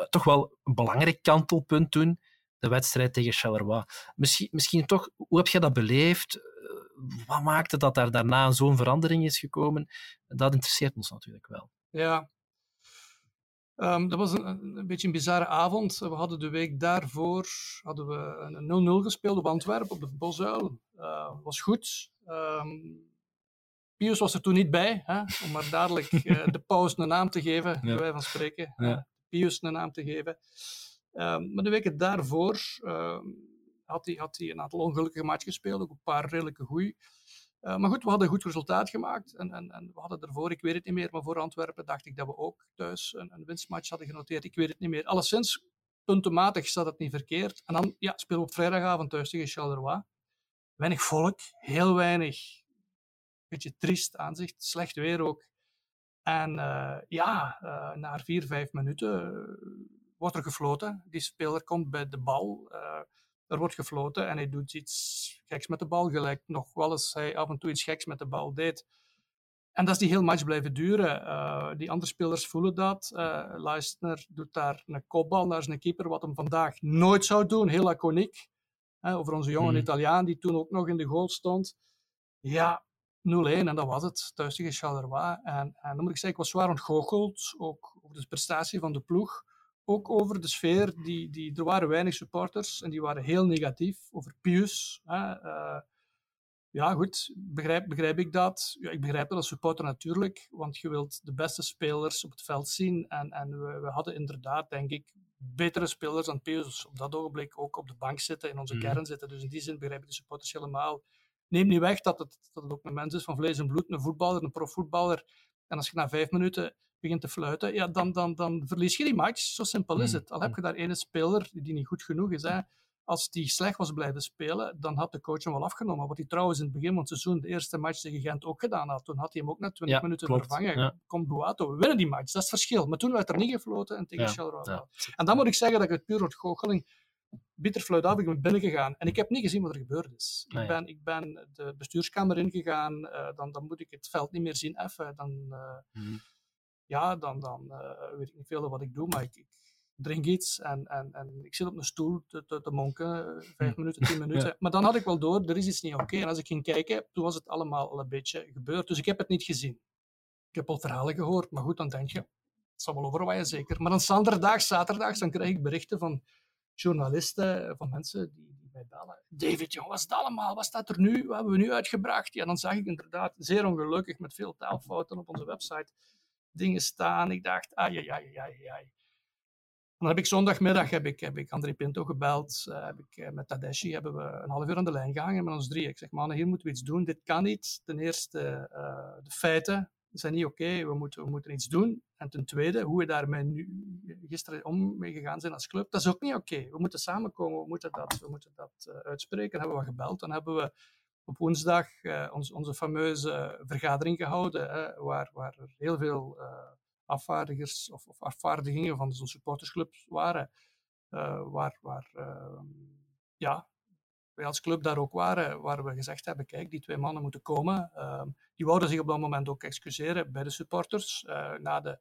toch wel een belangrijk kantelpunt toen, de wedstrijd tegen Charleroi. Misschien, misschien toch, hoe heb je dat beleefd? wat maakte dat daar daarna zo'n verandering is gekomen? Dat interesseert ons natuurlijk wel. Ja, Um, dat was een, een, beetje een bizarre avond. We hadden de week daarvoor hadden we een 0-0 gespeeld op Antwerpen, op de Bosuil. Uh, was goed. Um, Pius was er toen niet bij, hè, om maar dadelijk uh, <laughs> de pauze een naam te geven, ja. wij van spreken. Ja. Pius een naam te geven. Um, maar de weken daarvoor had hij had een aantal ongelukkige matchen gespeeld, ook een paar redelijke goeie. Uh, maar goed, we hadden een goed resultaat gemaakt. En, en, en, we hadden ervoor, ik weet het niet meer, maar voor Antwerpen dacht ik dat we ook thuis een, een winstmatch hadden genoteerd. Ik weet het niet meer. Alleszins, puntenmatig staat het niet verkeerd. En dan ja, spelen we op vrijdagavond thuis tegen Charleroi. Weinig volk, heel weinig. Beetje triest aanzicht, slecht weer ook. En uh, ja, uh, na vier, vijf minuten wordt er gefloten. Die speler komt bij de bal er wordt gefloten en hij doet iets geks met de bal, gelijk nog wel eens hij af en toe iets geks met de bal deed. En dat is die heel match blijven duren. Uh, die andere spelers voelen dat. Uh, doet daar een kopbal naar zijn keeper, wat hem vandaag nooit zou doen. Heel laconiek. Uh, over onze jonge mm. Italiaan, die toen ook nog in de goal stond. Ja, en dat was het, thuis tegen Charleroi. En, en dan moet ik zeggen, ik was zwaar ontgoocheld, ook over de prestatie van de ploeg. Ook over de sfeer, die, die, er waren weinig supporters en die waren heel negatief over Pius. Hè, uh, ja, goed, begrijp, begrijp ik dat? Ja, ik begrijp dat als supporter natuurlijk, want je wilt de beste spelers op het veld zien. En, en we, we hadden inderdaad, denk ik, betere spelers dan Pius op dat ogenblik ook op de bank zitten, in onze mm. kern zitten. Dus in die zin begrijp ik de supporters helemaal neem niet weg dat het, dat het ook een mens is van vlees en bloed, een voetballer, een profvoetballer. En als je na vijf minuten begint te fluiten, ja, dan, dan, dan verlies je die match. Zo simpel is mm. het. Al heb je daar ene speler die niet goed genoeg is. Hè. Als die slecht was blijven spelen, dan had de coach hem wel afgenomen. Wat hij trouwens in het begin van het seizoen, de eerste match tegen Gent, ook gedaan had. Toen had hij hem ook na 20 minuten vervangen. Ja. Komt Boato, we winnen die match. Dat is het verschil. Maar toen werd er niet gefloten en tegen ja. En dan moet ik zeggen dat ik het puur door goocheling bitterfluit af, ik ben binnengegaan en ik heb niet gezien wat er gebeurd is. Ik, ben, ik ben de bestuurskamer ingegaan, uh, dan, dan moet ik het veld niet meer zien effen. Dan, uh, Ja, dan, dan uh, weet ik niet veel wat ik doe, maar ik, ik, drink iets en, en, en ik zit op een stoel te, te, te monken, vijf hm. minuten, tien <laughs> minuten. Maar dan had ik wel door, er is iets niet oké. En als ik ging kijken, toen was het allemaal al een beetje gebeurd. Dus ik heb het niet gezien. Ik heb al verhalen gehoord, maar goed, dan denk je, het zal wel overwaaien zeker. Maar dan zaterdag, zaterdag, dan krijg ik berichten van journalisten, van mensen die, die mij bellen. David, jong, wat is het allemaal? Wat staat er nu? Wat hebben we nu uitgebracht? Ja, dan zag ik inderdaad, zeer ongelukkig, met veel taalfouten op onze website, dingen staan. Ik dacht, ai, ai, ai, ai, ai. Dan heb ik zondagmiddag heb ik, heb ik André Pinto gebeld. Uh, heb ik, uh, met Tadeschi hebben we een half uur aan de lijn gehangen met ons drie. Ik zeg, mannen, hier moeten we iets doen. Dit kan niet. Ten eerste uh, de feiten zijn niet oké, we, moeten, we moeten iets doen. En ten tweede, hoe we daarmee nu, gisteren om mee gegaan zijn als club, dat is ook niet oké. We moeten samenkomen, we moeten dat, we moeten dat uitspreken. Hebben we gebeld, dan hebben we op woensdag uh, ons, onze fameuze vergadering gehouden, waar, waar er heel veel uh, afvaardigers of, of, afvaardigingen van onze supportersclubs waren. waar waar ja, wij als club daar ook waren, waar we gezegd hebben, kijk, die twee mannen moeten komen. Ehm, die wouden zich op dat moment ook excuseren bij de supporters. Na, de,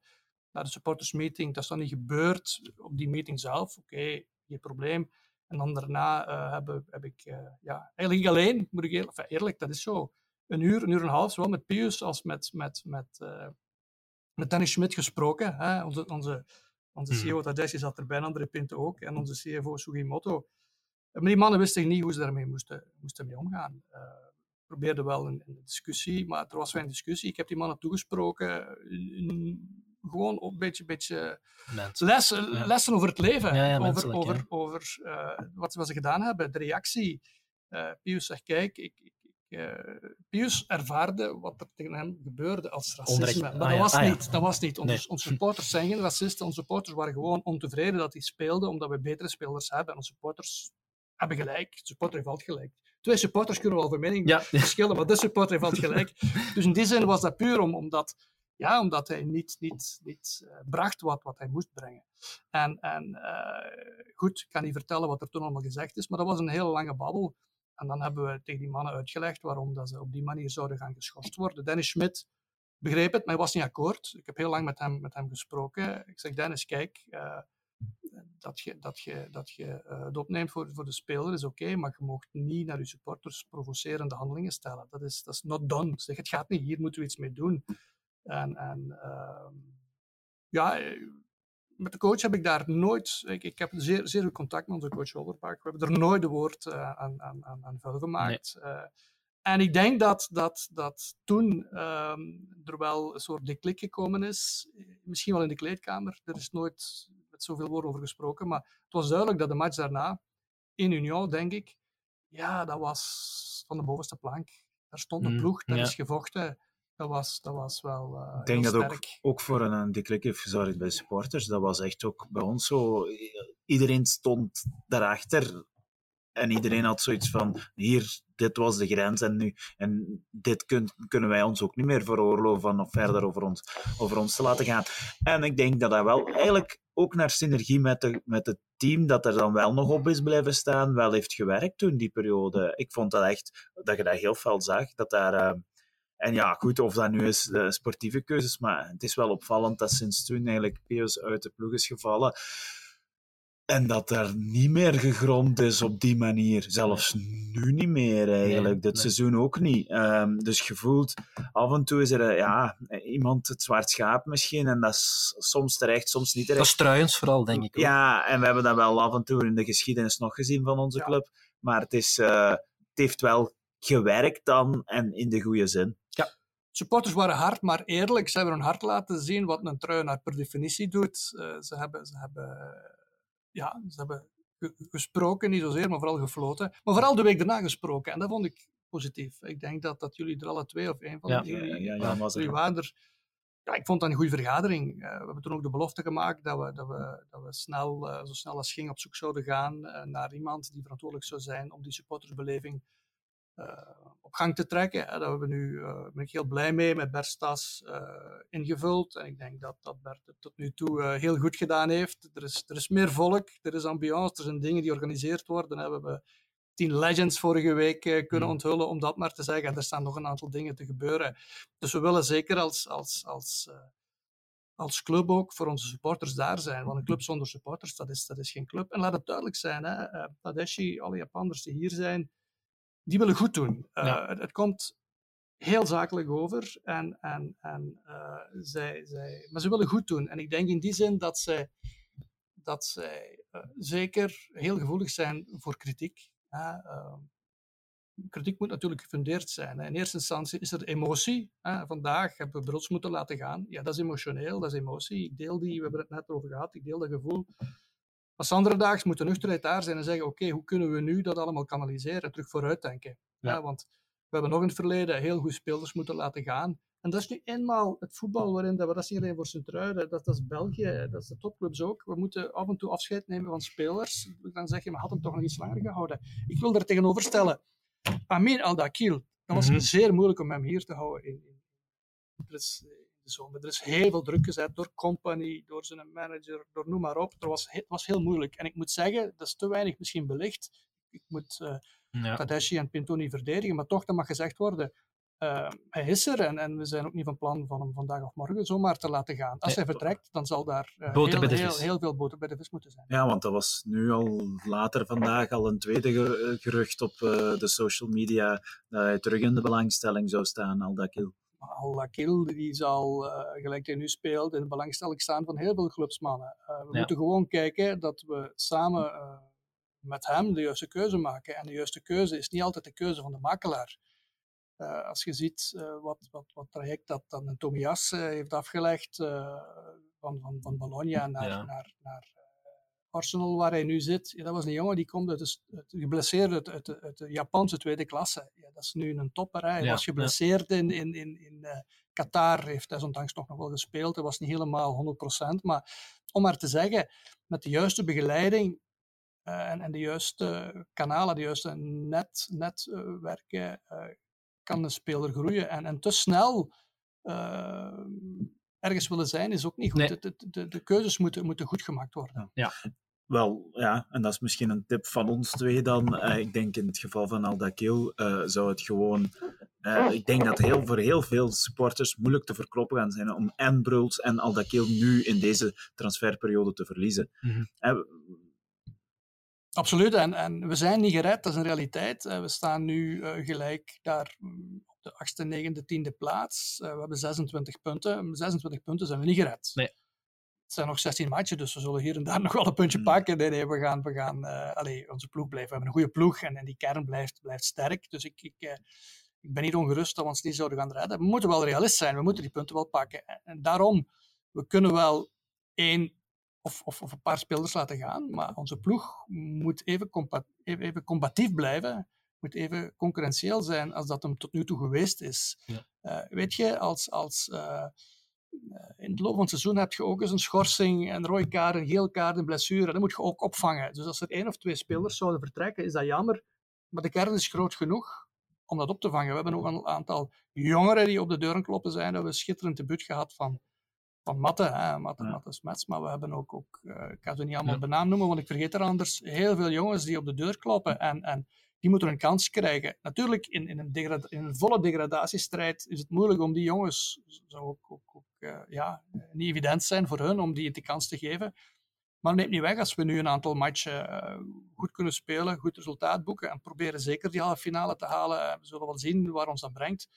na de supportersmeeting, dat is dan niet gebeurd op die meeting zelf. Oké, geen probleem. En dan daarna uh, heb, heb, ik, uh, ja, eigenlijk alleen, moet ik eerlijk, enfin, eerlijk, dat is zo, een uur, een uur en een half, zowel met Pius als met, met, met, met Dennis Schmidt gesproken. Hè? Onze, onze, onze mhm. CEO Tadessi zat erbij, André Pinto ook, en onze CFO Sugimoto. Maar die mannen wisten niet hoe ze daarmee moesten, moesten mee omgaan. Probeerden wel een, een, discussie, maar er was geen discussie. Ik heb die mannen toegesproken, gewoon een beetje, beetje lessen, lessen over het leven, ja, ja, over, over, over uh, wat, wat, ze gedaan hebben, de reactie. Uh, Pius zegt, kijk, ik, ik uh, Pius ervaarde wat er tegen hem gebeurde als racisme. Maar ah, dat, was ah, niet, dat was niet. Onze, nee. onze, supporters zijn geen racisten. Onze supporters waren gewoon ontevreden dat hij speelde, omdat we betere spelers hebben. En onze supporters hebben gelijk. De supporter valt gelijk. Twee supporters kunnen wel van mening verschillen, maar de supporter valt gelijk. <laughs> dus in die zin was dat puur om, omdat, ja, omdat hij niet, niet, niet uh, bracht wat, wat hij moest brengen. En, en uh, goed, ik kan niet vertellen wat er toen allemaal gezegd is, maar dat was een hele lange babbel. En dan hebben we tegen die mannen uitgelegd waarom dat ze op die manier zouden gaan geschorst worden. Dennis Schmidt begreep het, maar hij was niet akkoord. Ik heb heel lang met hem, met hem gesproken. Ik zeg, Dennis, kijk, uh, dat je, dat je, dat je het opneemt voor, voor de speler is oké, maar je mag niet naar je supporters provocerende handelingen stellen. Dat is, dat is not done. Zeg, het gaat niet, hier moeten we iets mee doen. En, en uh, ja, met de coach heb ik daar nooit... Ik, ik heb zeer, zeer goed contact met onze coach Overpaak. We hebben er nooit een woord uh, aan, aan, aan, aan vuil gemaakt. Nee. Eh, en ik denk dat, dat, dat toen um, er wel een soort deklik gekomen is, misschien wel in de kleedkamer. Er is nooit zoveel woorden over gesproken. Maar het was duidelijk dat de match daarna, in Union, denk ik, ja, dat was van de bovenste plank. Daar stond een mm, ploeg, daar is gevochten. Dat was, dat was wel. Uh, ik denk dat ook, ook voor een, een deklik heeft gezorgd bij supporters. Dat was echt ook bij ons zo. Iedereen stond daarachter en iedereen had zoiets van: hier, dit was de grens en nu. En dit kun, kunnen wij ons ook niet meer veroorloven om verder over ons, over ons te laten gaan. En ik denk dat dat wel eigenlijk ook naar synergie met, de, met het team dat er dan wel nog op is blijven staan, wel heeft gewerkt toen die periode. Ik vond dat echt, dat je dat heel fel zag, dat daar... Uh, en ja, goed, of dat nu is de sportieve keuzes, maar het is wel opvallend dat sinds toen eigenlijk Pius uit de ploeg is gevallen En dat er niet meer gegrond is op die manier. Zelfs nu niet meer eigenlijk. Nee, Dit nee. seizoen ook niet. Ehm, dus je voelt, af en toe is er eh, ja, iemand het zwart schaap misschien. En dat is soms terecht, soms niet Dat terecht. is Truijens vooral, denk ik. ook. Ja, en we hebben dat wel af en toe in de geschiedenis nog gezien van onze Ja. club. Maar het, is, eh, het heeft wel gewerkt dan en in de goede zin. Supporters waren hard, maar eerlijk. Ze hebben hun hart laten zien wat een truienaar per definitie doet. Eh, ze hebben, ze hebben, ja, ze hebben ge- gesproken, niet zozeer, maar vooral gefloten. Maar vooral de week daarna gesproken. En dat vond ik positief. Ik denk dat, dat jullie er alle twee, of één van Ja. jullie, Ja, ja, was er. jullie waren er. Ja, ik vond dat een goede vergadering. Eh, we hebben toen ook de belofte gemaakt dat we, dat we, dat we snel, eh, zo snel als ging op zoek zouden gaan eh, naar iemand die verantwoordelijk zou zijn om die supportersbeleving op gang te trekken. Hè. Daar hebben we nu, eh, ben ik heel blij mee, met Bert Stas eh, ingevuld. En ik denk dat, dat Bert het tot nu toe eh, heel goed gedaan heeft. Er is, er is meer volk, er is ambiance, er zijn dingen die georganiseerd worden. Hè. We hebben tien legends vorige week eh, kunnen Mm. onthullen, om dat maar te zeggen. En er staan nog een aantal dingen te gebeuren. Dus we willen zeker als, als, als, eh, als club ook voor onze supporters daar zijn. Want een club zonder supporters, dat is, dat is geen club. En laat het duidelijk zijn, hè, eh, Tadashi, alle Japanners die hier zijn, die willen goed doen. Eh, Ja. het, het komt heel zakelijk over. En, en, en, eh, zij, zij, maar ze willen goed doen. En ik denk in die zin dat zij, dat zij eh, zeker heel gevoelig zijn voor kritiek. hè. Eh, kritiek moet natuurlijk gefundeerd zijn. In eerste instantie is er emotie. Vandaag hebben we Brods moeten laten gaan. Ja, dat is emotioneel, dat is emotie. Ik deel die, we hebben het net over gehad, ik deel dat gevoel. Als andere daags moet de nuchterheid daar zijn en zeggen: Oké, hoe kunnen we nu dat allemaal kanaliseren? Terug vooruitdenken. Ja. Ja, want we hebben nog in het verleden heel goede spelers moeten laten gaan. En dat is nu eenmaal het voetbal waarin dat we, dat is niet alleen voor Sint-Truiden, dat, dat is België, dat is de topclubs ook. We moeten af en toe afscheid nemen van spelers. Dan zeg je, maar had hem toch nog iets langer gehouden. Ik wil daar tegenover stellen, Amin Al-Dakil, dat was Mhm. zeer moeilijk om hem hier te houden in, in de zomer. Er is heel veel druk gezet door company, door zijn manager, door noem maar op. Er was, he- het was heel moeilijk. En ik moet zeggen, dat is te weinig misschien belicht. Ik moet eh, Ja. Tadashi en Pinto niet verdedigen, maar toch, dat mag gezegd worden. eh, hij is er en, en we zijn ook niet van plan van hem vandaag of morgen zomaar te laten gaan. Als hij vertrekt, dan zal daar eh, Boter heel, bij de heel, vis. heel veel boter bij de vis moeten zijn. Ja, want dat was nu al later vandaag al een tweede ge- gerucht op eh, de social media dat hij terug in de belangstelling zou staan, Aldakil. Al-Akil, die zal, eh, gelijk hij nu speelt, in de belangstelling staan van heel veel clubsmannen. Eh, we Ja. moeten gewoon kijken dat we samen eh, met hem de juiste keuze maken. En de juiste keuze is niet altijd de keuze van de makelaar. Eh, als je ziet wat, wat, wat traject dat dan Tomias heeft afgelegd van, van, van Bologna naar, Ja. naar, naar Arsenal, waar hij nu zit. Ja, dat was een jongen die komt uit de, uit, geblesseerd uit, uit, de, uit de Japanse tweede klasse. Ja, dat is nu een topper. Hij Ja, was ja. geblesseerd in, in, in, in eh, Qatar, heeft desondanks toch nog wel gespeeld. Hij was niet helemaal 100%, maar om maar te zeggen, met de juiste begeleiding eh, en, en de juiste kanalen, de juiste net, netwerken, eh, kan een speler groeien. En, en te snel ergens willen zijn is ook niet goed. Nee. Het- de, de keuzes moeten, moeten goed gemaakt worden. Wel, ja, en dat is misschien een tip van ons twee dan. Eh, ik denk in het geval van Aldakil eh zou het gewoon... eh, ik denk dat heel, voor heel veel supporters moeilijk te verkloppen gaan zijn om en Bruls en Aldakil nu in deze transferperiode te verliezen. Mhm. Absoluut, en, en we zijn niet gered, dat is een realiteit. We staan nu gelijk daar mm, de achtste, negende, tiende plaats. Eh, we hebben 26 punten. Met 26 punten zijn we niet gered. Nee. Het zijn nog 16 matchen, dus we zullen hier en daar <laughs> nog wel een puntje Mm. pakken. Nee, nee, we gaan, we gaan eh, allee, onze ploeg blijft. We hebben een goede ploeg en, en die kern blijft, blijft sterk. Dus ik, ik, eh, ik ben niet ongerust dat we ons niet zouden gaan redden. We moeten wel realist zijn, we moeten die punten wel pakken. En, en daarom, we kunnen wel één of, of, of een paar spelers laten gaan, maar onze ploeg moet even, compa- even, even combatief blijven, moet even concurrentieel zijn als dat hem tot nu toe geweest is. Ja. Eh, weet je, als, als eh, eh, in het loop van het seizoen heb je ook eens een schorsing, een rode kaart, een geel kaart, een blessure, dat moet je ook opvangen. Dus als er één of twee spelers zouden vertrekken, is dat jammer, maar de kern is groot genoeg om dat op te vangen. We hebben ook een aantal jongeren die op de deuren kloppen zijn. We hebben een schitterend debuut gehad van van Matte, hè, Matte, Ja. Matte Smets, maar we hebben ook, ook ik ga ze niet allemaal Ja. benaam noemen, want ik vergeet er anders, heel veel jongens die op de deur kloppen en, en die moeten een kans krijgen. Natuurlijk, in, in, een, in een volle degradatiestrijd is het moeilijk om die jongens, zou ook, ook, eh, ja, niet evident zijn voor hun om die de kans te geven. Maar neemt niet weg als we nu een aantal matchen uh, goed kunnen spelen, goed resultaat boeken en proberen zeker die halve finale te halen. Uh, we zullen wel zien waar ons dat brengt.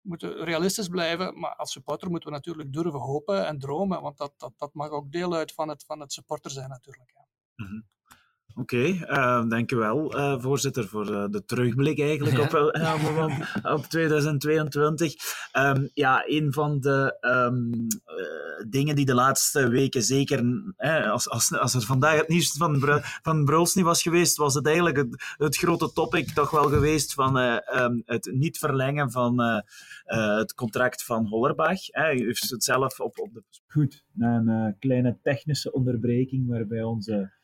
We moeten realistisch blijven, maar als supporter moeten we natuurlijk durven hopen en dromen, want dat, dat, dat mag ook deel uit van het, van het supporter zijn natuurlijk. Ja. -hmm. Oké, okay, uh, dankjewel uh, voorzitter voor uh, de terugblik eigenlijk op, <laughs> op 2022. Um, ja, een van de um, dingen die de laatste weken zeker, als, als, als er vandaag het nieuws van, Bru van Bruls niet was geweest, was het eigenlijk het, het grote topic toch wel geweest van um, het niet verlengen van het contract van Hollerbach. U heeft het zelf op, op de... Goed, na een kleine technische onderbreking waarbij onze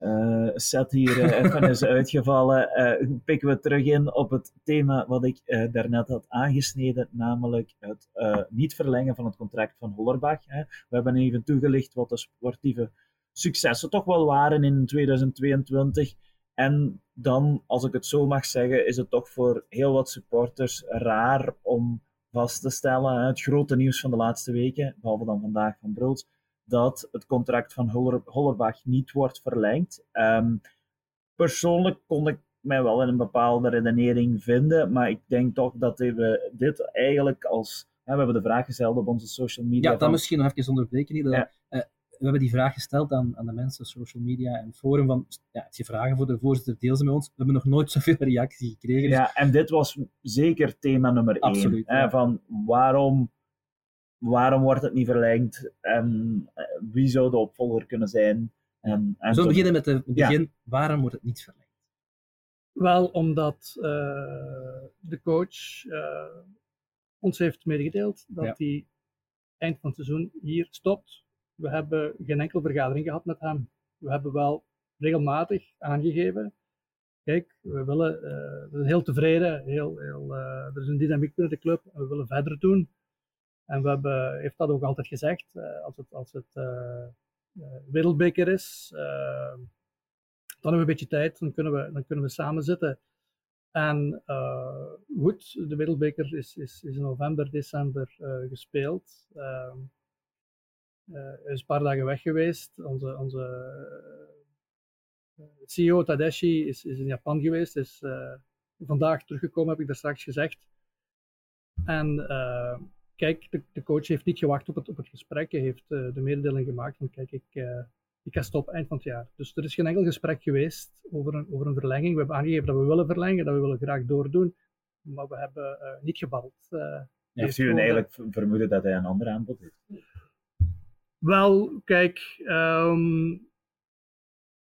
uh, hier uh, even is uitgevallen, uh, pikken we terug in op het thema wat ik daarnet had aangesneden, namelijk het niet verlengen van het contract van Hollerbach. Hè. We hebben even toegelicht wat de sportieve successen toch wel waren in 2022. En dan, als ik het zo mag zeggen, is het toch voor heel wat supporters raar om vast te stellen. Het grote nieuws van de laatste weken, behalve dan vandaag van Bruls, dat het contract van Holler, Hollerbach niet wordt verlengd. Um, persoonlijk kon ik mij wel in een bepaalde redenering vinden, maar ik denk toch dat we dit eigenlijk als. we hebben de vraag gesteld op onze social media. Ja, dat misschien nog even onderbreken. Hier, ja. uh, we hebben die vraag gesteld aan, aan de mensen, social media en forum. Van, ja, als je vragen voor de voorzitter, deel ze met ons. We hebben nog nooit zoveel reactie gekregen. Dus... Ja, en dit was zeker thema nummer één. Absoluut. Hè, ja. Van waarom waarom wordt het niet verlengd en eh, wie zou de opvolger kunnen zijn. En, en Zullen we beginnen met het begin. Ja. Waarom wordt het niet verlengd? Wel, omdat uh, de coach uh, ons heeft medegedeeld dat ja. hij eind van het seizoen hier stopt. We hebben geen enkele vergadering gehad met hem. We hebben wel regelmatig aangegeven. Kijk, we willen, uh, we zijn heel tevreden, heel, heel, er is een dynamiek binnen de club en we willen verder doen. En we hebben, heeft dat ook altijd gezegd, uh, als het, als het uh, wereldbeker is, dan hebben we een beetje tijd, dan kunnen we, dan kunnen we samen zitten. En goed, de wereldbeker is, is, is in november, december gespeeld. hij is een paar dagen weg geweest. Onze, onze CEO Tadeshi is, is in Japan geweest, is vandaag teruggekomen, heb ik daar straks gezegd. En kijk, de, de, coach heeft niet gewacht op het, op het gesprek. Hij heeft uh, de mededeling gemaakt van, kijk, ik, uh, ik ga stoppen eind van het jaar. Dus er is geen enkel gesprek geweest over een, over een verlenging. We hebben aangegeven dat we willen verlengen, dat we willen graag doordoen. Maar we hebben uh, niet gebald. heeft u eigenlijk vermoeden dat hij een ander aanbod heeft? Wel, kijk, um,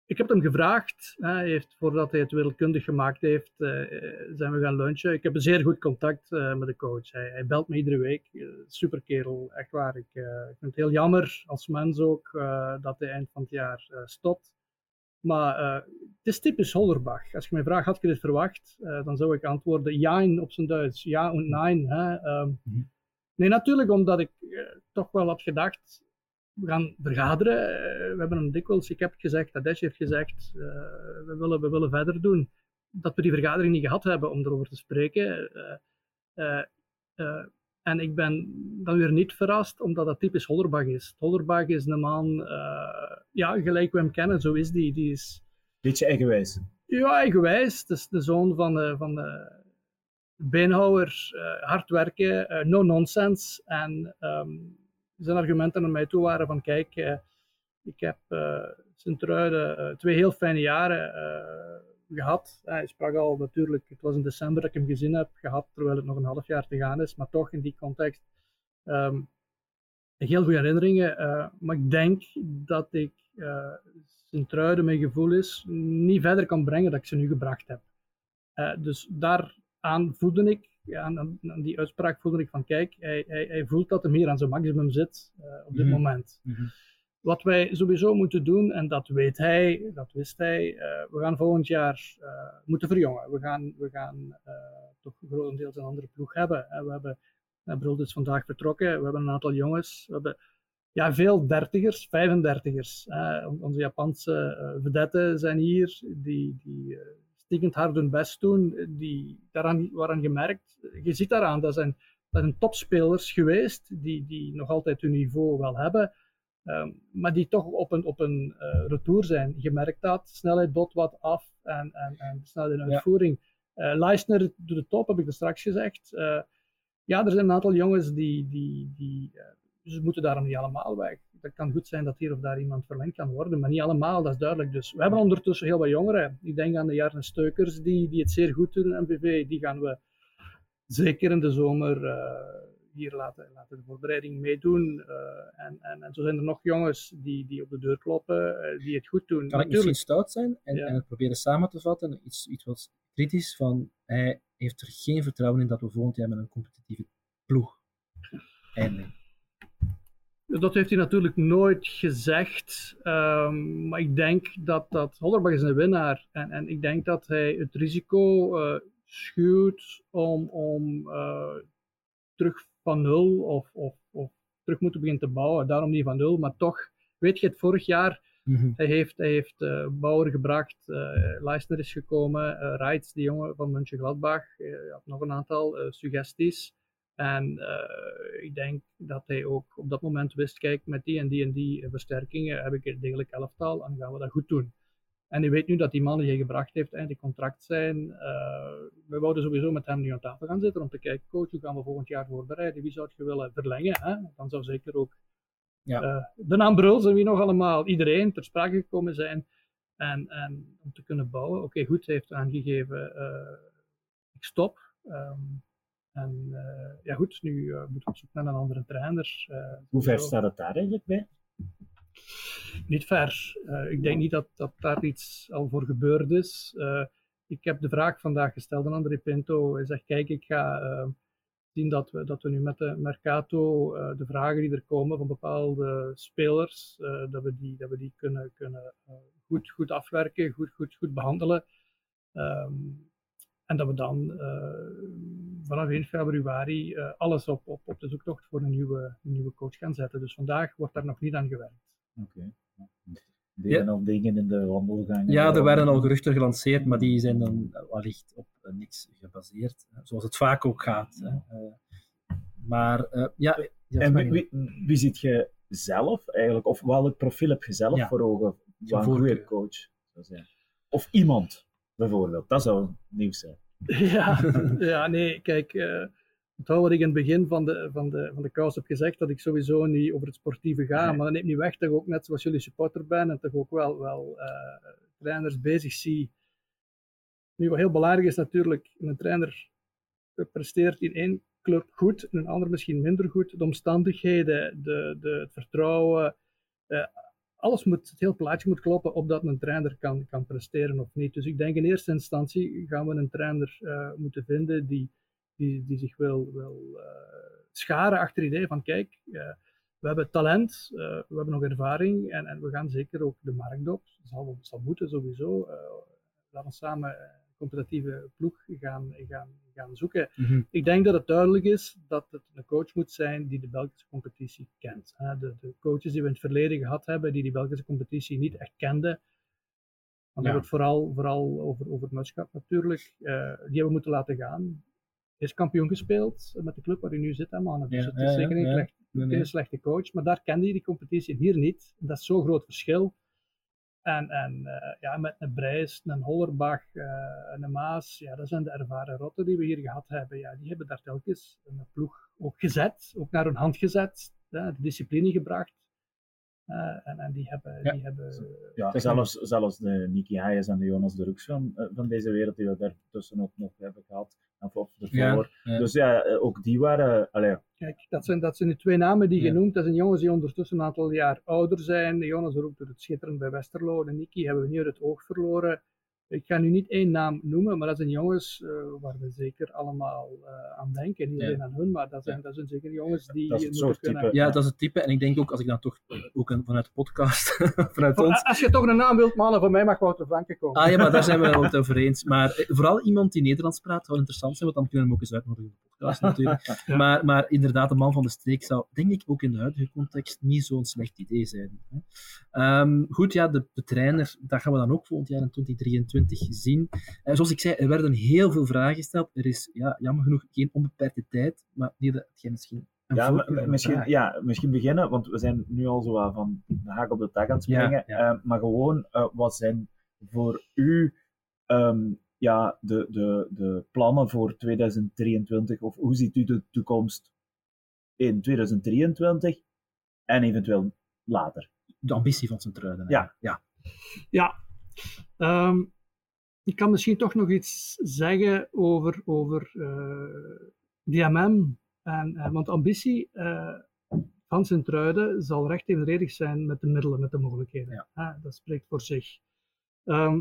ik heb hem gevraagd, hij heeft, voordat hij het wereldkundig gemaakt heeft, uh, zijn we gaan lunchen. Ik heb een zeer goed contact uh, met de coach. Hij, hij, belt me iedere week. Uh, super kerel, echt waar. Ik, ik, vind het heel jammer, als mens ook, dat hij eind van het jaar stopt. Maar het is typisch Hollerbach. Als je mij vraagt, had je dit verwacht? dan zou ik antwoorden, ja op zijn Duits. Ja en nein. Hè? Um, mm -hmm. Nee, natuurlijk omdat ik toch wel had gedacht, we gaan vergaderen. we hebben hem dikwijls, ik heb het gezegd, Daesh heeft gezegd, uh, we, willen, we willen verder doen. Dat we die vergadering niet gehad hebben om erover te spreken. Uh, uh, en ik ben dan weer niet verrast, omdat dat typisch Hollerbach is. Hollerbach is een man, ja, gelijk we hem kennen, zo is die. die is... Beetje eigenwijs. Ja, eigenwijs. Het is de zoon van de, van de beenhouwer, hard werken, no nonsense. En um, zijn argumenten naar mij toe waren van kijk, eh, ik heb uh, Sint-Truiden uh, twee heel fijne jaren gehad. hij sprak al natuurlijk, het was in december dat ik hem gezien heb gehad, terwijl het nog een half jaar te gaan is, maar toch in die context um, heel goede herinneringen. maar ik denk dat ik Sint-Truiden, mijn gevoel is, niet verder kan brengen dat ik ze nu gebracht heb. dus daaraan voelde ik aan, aan, die uitspraak voelde ik van kijk, hij, hij, hij voelt dat hij hier aan zijn maximum zit uh, op dit mm -hmm. moment. Mm -hmm. Wat wij sowieso moeten doen, en dat weet hij, dat wist hij, uh, we gaan volgend jaar uh, moeten verjongen. We gaan, we gaan toch grotendeels een andere ploeg hebben. we hebben, Brult is vandaag vertrokken, we hebben een aantal jongens, we hebben ja, veel dertigers, 35ers. onze Japanse vedetten zijn hier, die, die stinkend hard hun best doen. Die, daaraan, waaraan gemerkt, je ziet daaraan, dat zijn, dat zijn topspelers geweest, die, die nog altijd hun niveau wel hebben. Ehm, maar die toch op een, op een uh, retour zijn. Je merkt dat, snelheid bot wat af en, en, en snelheid in uitvoering. Ja. Uh, Leisner doet de top, heb ik er straks gezegd. Uh, ja, er zijn een aantal jongens die, die, die ze moeten daarom niet allemaal weg. Dat kan goed zijn dat hier of daar iemand verlengd kan worden, maar niet allemaal, dat is duidelijk. Dus we hebben ondertussen heel wat jongeren. Ik denk aan de jaren Steukers, die, die het zeer goed doen in MVV. Die gaan we zeker in de zomer hier laten, laten de voorbereiding meedoen. Uh, en, en, en zo zijn er nog jongens die, die op de deur kloppen, uh, die het goed doen. Kan Natuurlijk. ik misschien stout zijn en, ja. en het proberen samen te vatten, iets, iets wat kritisch, van hij heeft er geen vertrouwen in dat we volgend jaar met een competitieve ploeg eindigen. Dat heeft hij natuurlijk nooit gezegd, um, maar ik denk dat, dat Hollerbach is een winnaar en, en ik denk dat hij het risico uh, schuwt om, om terug van nul of, of, of terug moeten beginnen te bouwen. Daarom niet van nul, maar toch, weet je het, vorig jaar Mhm. hij heeft, hij heeft uh, Bauer gebracht, uh, Leisner is gekomen, uh, Reitz, die jongen van Mönchengladbach, uh, had nog een aantal suggesties. En ik denk dat hij ook op dat moment wist, kijk, met die en die en die versterkingen heb ik een degelijk elftal en gaan we dat goed doen. En hij weet nu dat die mannen die hij gebracht heeft eindelijk contract zijn. Uh, we wouden sowieso met hem nu aan tafel gaan zitten om te kijken, coach, hoe gaan we volgend jaar voorbereiden? Wie zou je willen verlengen? Hè? Dan zou zeker ook ja. uh, de naam Bruls en wie nog allemaal, iedereen ter sprake gekomen zijn. En, en om te kunnen bouwen. Oké, okay, goed, hij heeft aangegeven, ik stop. Um, en ja goed, nu moeten we op zoek naar een andere trainer. hoe ver staat het daar eigenlijk bij? niet ver. Uh, ik denk niet dat, dat daar iets al voor gebeurd is. Uh, ik heb de vraag vandaag gesteld aan André Pinto. Hij zegt, kijk, ik ga uh, zien dat we, dat we nu met de Mercato de vragen die er komen van bepaalde spelers, dat, we die, dat we die kunnen, kunnen goed, goed afwerken, goed, goed, goed behandelen. Um, en dat we dan vanaf 1 februari alles op, op, op de zoektocht voor een nieuwe, een nieuwe coach gaan zetten. Dus vandaag wordt daar nog niet aan gewerkt. Oké. Okay. Er zijn al dingen in de wandelgangen. Ja, er werden al geruchten gelanceerd, maar die zijn dan wellicht op niks gebaseerd. Zoals het vaak ook gaat. Hè. Uh, maar uh, ja. En wie, wie, wie ziet je zelf eigenlijk, of welk profiel heb je zelf ja. voor ogen van een goede coach? Of iemand, bijvoorbeeld. Dat zou nieuws zijn. <laughs> Ja, <laughs> ja nee, kijk. Uh, Onthoud wat ik in het begin van de, van, de, van de kous heb gezegd, dat ik sowieso niet over het sportieve ga. Nee. Maar dat neemt niet weg dat ik ook net zoals jullie supporter ben en toch ook wel, wel uh, trainers bezig zie. Nu, wat heel belangrijk is natuurlijk, een trainer presteert in één club goed, in een ander misschien minder goed. De omstandigheden, de, de, het vertrouwen, uh, alles moet, het heel plaatje moet kloppen opdat een trainer kan, kan presteren of niet. Dus ik denk in eerste instantie gaan we een trainer uh, moeten vinden die die, die zich wil, wil uh, scharen achter het idee van kijk, uh, we hebben talent, we hebben nog ervaring en, en we gaan zeker ook de markt op. Dat zal, zal moeten sowieso. laten we samen een competitieve ploeg gaan, gaan, gaan zoeken. Mm -hmm. Ik denk dat het duidelijk is dat het een coach moet zijn die de Belgische competitie kent. De, de coaches die we in het verleden gehad hebben, die die Belgische competitie niet echt kenden, dan ja. hebben het vooral, vooral over, over natuurlijk, die hebben we moeten laten gaan is kampioen gespeeld met de club waar hij nu zit, hè, mannen. Dus ja, het is ja, zeker niet ja, slecht, nee, geen nee. slechte coach, maar daar kende hij die competitie hier niet. En dat is zo'n groot verschil. En, en uh, ja, met een Brijs, een Hollerbach, uh, een Maas, ja, dat zijn de ervaren rotten die we hier gehad hebben. Ja, die hebben daar telkens een ploeg ook gezet, ook naar hun hand gezet, hè, de discipline gebracht. Uh, en, en, die hebben. Ja. Die hebben ja, zelfs, zelfs de Nicky Hayes en de Jonas de Rux van, van deze wereld, die we daartussen ook nog hebben gehad, ervoor. Ja, ja. Dus ja, ook die waren. Allee. Kijk, dat zijn, dat zijn de twee namen die Ja. genoemd. Dat zijn jongens die ondertussen een aantal jaar ouder zijn. De Jonas doet het schitterend bij Westerlo. De Nicky hebben we niet uit het oog verloren. Ik ga nu niet één naam noemen, maar dat zijn jongens uh, waar we zeker allemaal uh, aan denken. Niet Ja. alleen aan hun, maar dat zijn, Ja. dat zijn zeker jongens die Dat is het kunnen. type. Ja, dat is het type. En ik denk ook, als ik dan toch ook een- vanuit de podcast, <laughs> vanuit ons. Als je toch een naam wilt, mannen, voor mij mag Wouter Franke komen. Ah ja, maar daar zijn we <laughs> het over eens. Maar eh, vooral iemand die Nederlands praat zou interessant zijn, want dan kunnen we hem ook eens uitnodigen in de podcast <laughs> natuurlijk. Ja. Maar, maar inderdaad, de man van de streek zou, denk ik, ook in de huidige context niet zo'n slecht idee zijn. hè. Ehm, goed, ja, de, de trainer, dat gaan we dan ook volgend jaar in 2023 zien. Eh, zoals ik zei, er werden heel veel vragen gesteld. Er is ja, jammer genoeg geen onbeperkte tijd, maar die dat hetgeen misschien Een Ja, misschien, vraag. ja, misschien beginnen, want we zijn nu al zo van de haak op de tak aan het springen. ja. eh, maar gewoon, eh, wat zijn voor u ehm, ja, de, de, de plannen voor 2023? Of hoe ziet u de toekomst in 2023 en eventueel later? De ambitie van Sint-Truiden. Ja. ja. Ja, Ehm, ik kan misschien toch nog iets zeggen over, over eh, DMM. En, eh, want ambitie eh, van Sint-Truiden zal recht evenredig zijn met de middelen, met de mogelijkheden. Ja. Dat spreekt voor zich. Ehm,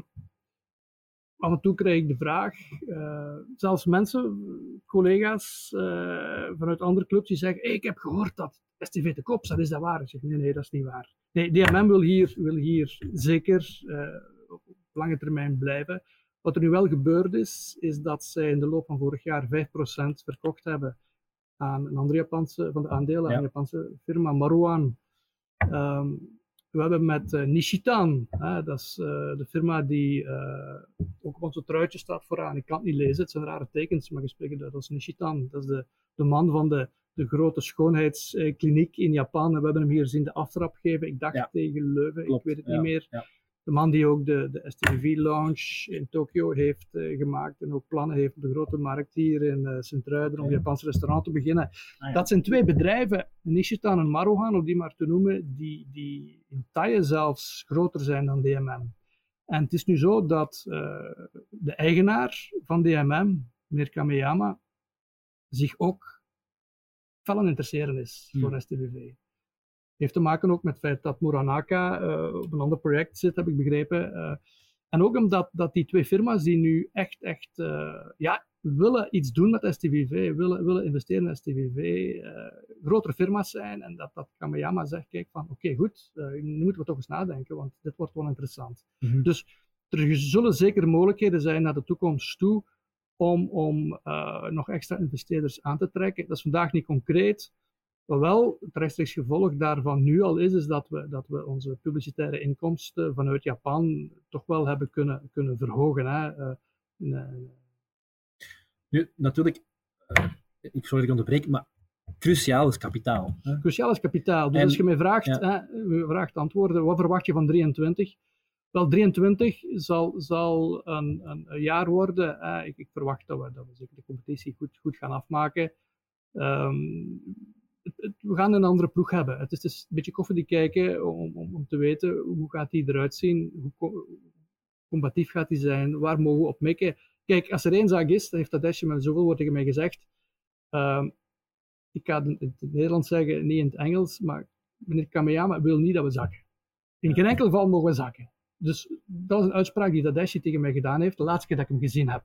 af en toe krijg ik de vraag, zelfs mensen, collega's vanuit andere clubs, die zeggen: "Hey, Ik heb gehoord dat STV te kop staat, is dat waar? Ik zeg: Nee, nee, dat is niet waar. Nee, DMM wil hier, wil hier zeker eh, op lange termijn blijven. Wat er nu wel gebeurd is, is dat zij in de loop van vorig jaar 5% verkocht hebben aan een andere Japanse, van de aandelen aan Ja. een Japanse firma, Maruhan. Ehm, we hebben met eh, Nishitan, hè, dat is eh, de firma die ook op onze truitje staat vooraan. Ik kan het niet lezen, het zijn rare tekens, maar gesproken dat is Nishitan. Dat is de, de man van de, de grote schoonheidskliniek in Japan. En we hebben hem hier zien de aftrap geven, ik dacht Ja. tegen Leuven, Klopt, ik weet het niet meer. De man die ook de, de STV-launch in Tokio heeft eh, gemaakt en ook plannen heeft op de grote markt hier in eh Sint-Truiden om een Ja. Japans restaurant te beginnen. Ah, ja. Dat zijn twee bedrijven, Nishitan en Maruhan, om die maar te noemen, die, die in taille zelfs groter zijn dan DMM. En het is nu zo dat eh, de eigenaar van DMM, meneer Kameyama, zich ook fel aan interesseren is Hmm. voor STVV. Heeft te maken ook met het feit dat Muranaka eh, op een ander project zit, heb ik begrepen. Eh, en ook omdat dat die twee firma's die nu echt, echt eh, ja, willen iets doen met STVV, willen, willen investeren in STVV, grotere firma's zijn. En dat, dat Kameyama zegt, kijk van, oké goed, nu moeten we toch eens nadenken, want dit wordt wel interessant. Mhm. Dus er zullen zeker mogelijkheden zijn naar de toekomst toe om, om eh, nog extra investeerders aan te trekken. Dat is vandaag niet concreet. Maar wel, het rechtstreeks gevolg daarvan nu al is, is dat we, dat we onze publicitaire inkomsten vanuit Japan toch wel hebben kunnen, kunnen verhogen. Hè. Eh, eh, Nu, natuurlijk, ik sorry dat ik onderbreek, maar cruciaal is kapitaal. Hè? Cruciaal is kapitaal. Dus En- als je mij vraagt, ja. hè, vraagt antwoorden, wat verwacht je van 23? Wel, 23 zal, zal een, een, jaar worden. hè. Ik, ik verwacht dat we, dat we zeker de competitie goed, goed gaan afmaken. Ehm, het- het- we gaan een andere ploeg hebben. Het is dus een beetje koffiedik kijken om, om, om te weten hoe gaat die eruit zien, hoe co- combatief gaat die zijn, waar mogen we op mikken. Kijk, als er één zaak is, heeft Tadesje met zoveel woorden tegen mij gezegd. Ehm, ik ga het in het Nederlands zeggen, niet in het Engels, maar meneer Kameyama wil niet dat we zakken. In geen enkel geval mogen we zakken. Dus dat is een uitspraak die Tadesje tegen mij gedaan heeft, de laatste keer dat ik hem gezien heb.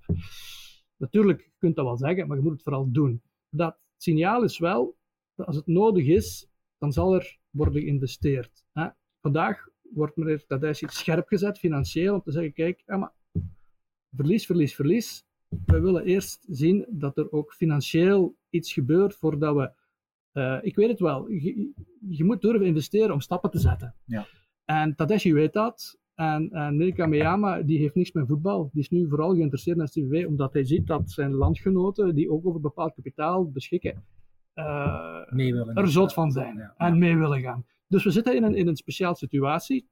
Natuurlijk, je kunt dat wel zeggen, maar je moet het vooral doen. Dat signaal is wel, dat als het nodig is, dan zal er worden geïnvesteerd. Hè? Vandaag wordt meneer Tadesje scherp gezet, financieel, om te zeggen, kijk, ja, maar verlies, verlies, verlies. We willen eerst zien dat er ook financieel iets gebeurt voordat we. eh, ik weet het wel, je, je moet durven investeren om stappen te zetten. Ja. En Tadashi weet dat. En, en Kameyama die heeft niks met voetbal. Die is nu vooral geïnteresseerd in STV, omdat hij ziet dat zijn landgenoten, die ook over bepaald kapitaal beschikken, eh, willen. er zot van zijn Ja. en mee willen gaan. Dus we zitten in een, in een speciaal situatie.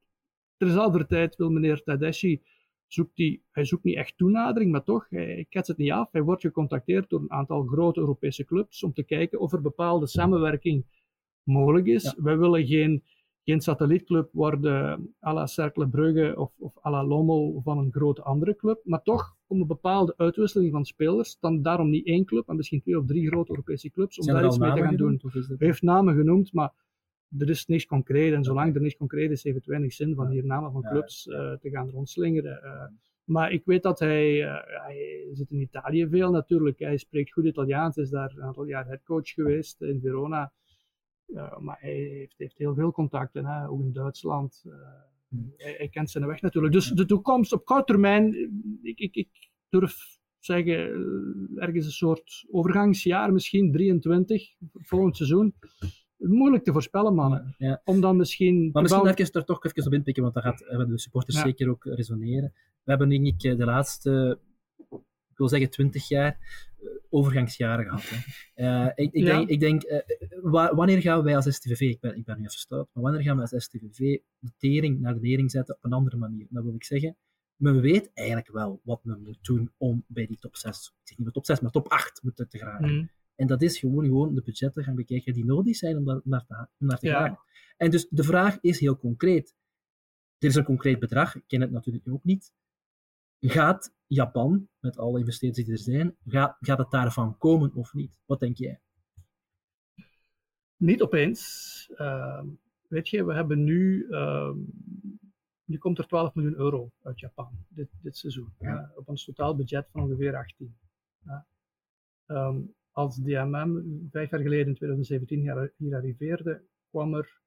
Terzelfde tijd wil meneer Tadashi, zoekt die, hij zoekt niet echt toenadering, maar toch, hij ketst het niet af. Hij wordt gecontacteerd door een aantal grote Europese clubs om te kijken of er bepaalde samenwerking mogelijk is. Ja. Wij willen geen, geen satellietclub worden à la Cercle Brugge of, of à la Lommel van een grote andere club, maar toch om een bepaalde uitwisseling van spelers, dan daarom niet één club, maar misschien twee of drie grote Europese clubs, om Zijn daar iets mee te gaan doen. genoemd, Hij heeft namen genoemd, maar er is niks concreet. En zolang er niks concreet is, heeft het weinig zin van hier namen van clubs eh, te gaan rondslingeren. Eh, maar ik weet dat hij, eh, hij zit in Italië veel natuurlijk. Hij spreekt goed Italiaans, is daar een aantal jaar headcoach geweest in Verona. Ja, maar hij heeft, heeft heel veel contacten, hè, ook in Duitsland. Eh, hij, hij kent zijn weg natuurlijk. Dus de toekomst op korte termijn, eh, ik, ik, ik durf zeggen, eh, ergens een soort overgangsjaar, misschien 23, volgend seizoen. Moeilijk te voorspellen, mannen. Ja. Om dan misschien. Maar misschien even er toch even op inpikken, want dat gaat hebben de supporters Ja. zeker ook resoneren. We hebben denk ik eh, de laatste, ik wil zeggen twintig jaar, eh, overgangsjaren gehad. Hè. Eh, ik, ik Ja. denk, ik denk eh, wa- wanneer gaan wij als STVV, ik ben, ik ben nu even stout, maar wanneer gaan we als STVV de tering naar de nering zetten op een andere manier? Dat wil ik zeggen, men weet eigenlijk wel wat men moet doen om bij die top 6, ik zeg niet top 6, maar top 8 moeten te geraken. Mhm. En dat is gewoon, gewoon de budgetten gaan bekijken die nodig zijn om daar naar te, om naar te Ja. geraken. En dus de vraag is heel concreet. Er is een concreet bedrag, ik ken het natuurlijk ook niet. Gaat Japan, met alle investeerders die er zijn, gaat, gaat het daarvan komen of niet? Wat denk jij? Niet opeens. Ehm, weet je, we hebben nu. ehm, nu komt er 12 miljoen euro uit Japan dit, dit seizoen. Ja. eh, op ons totaal budget van ongeveer 18. Ja. Ehm, als DMM vijf jaar geleden in 2017 hier, hier arriveerde, kwam er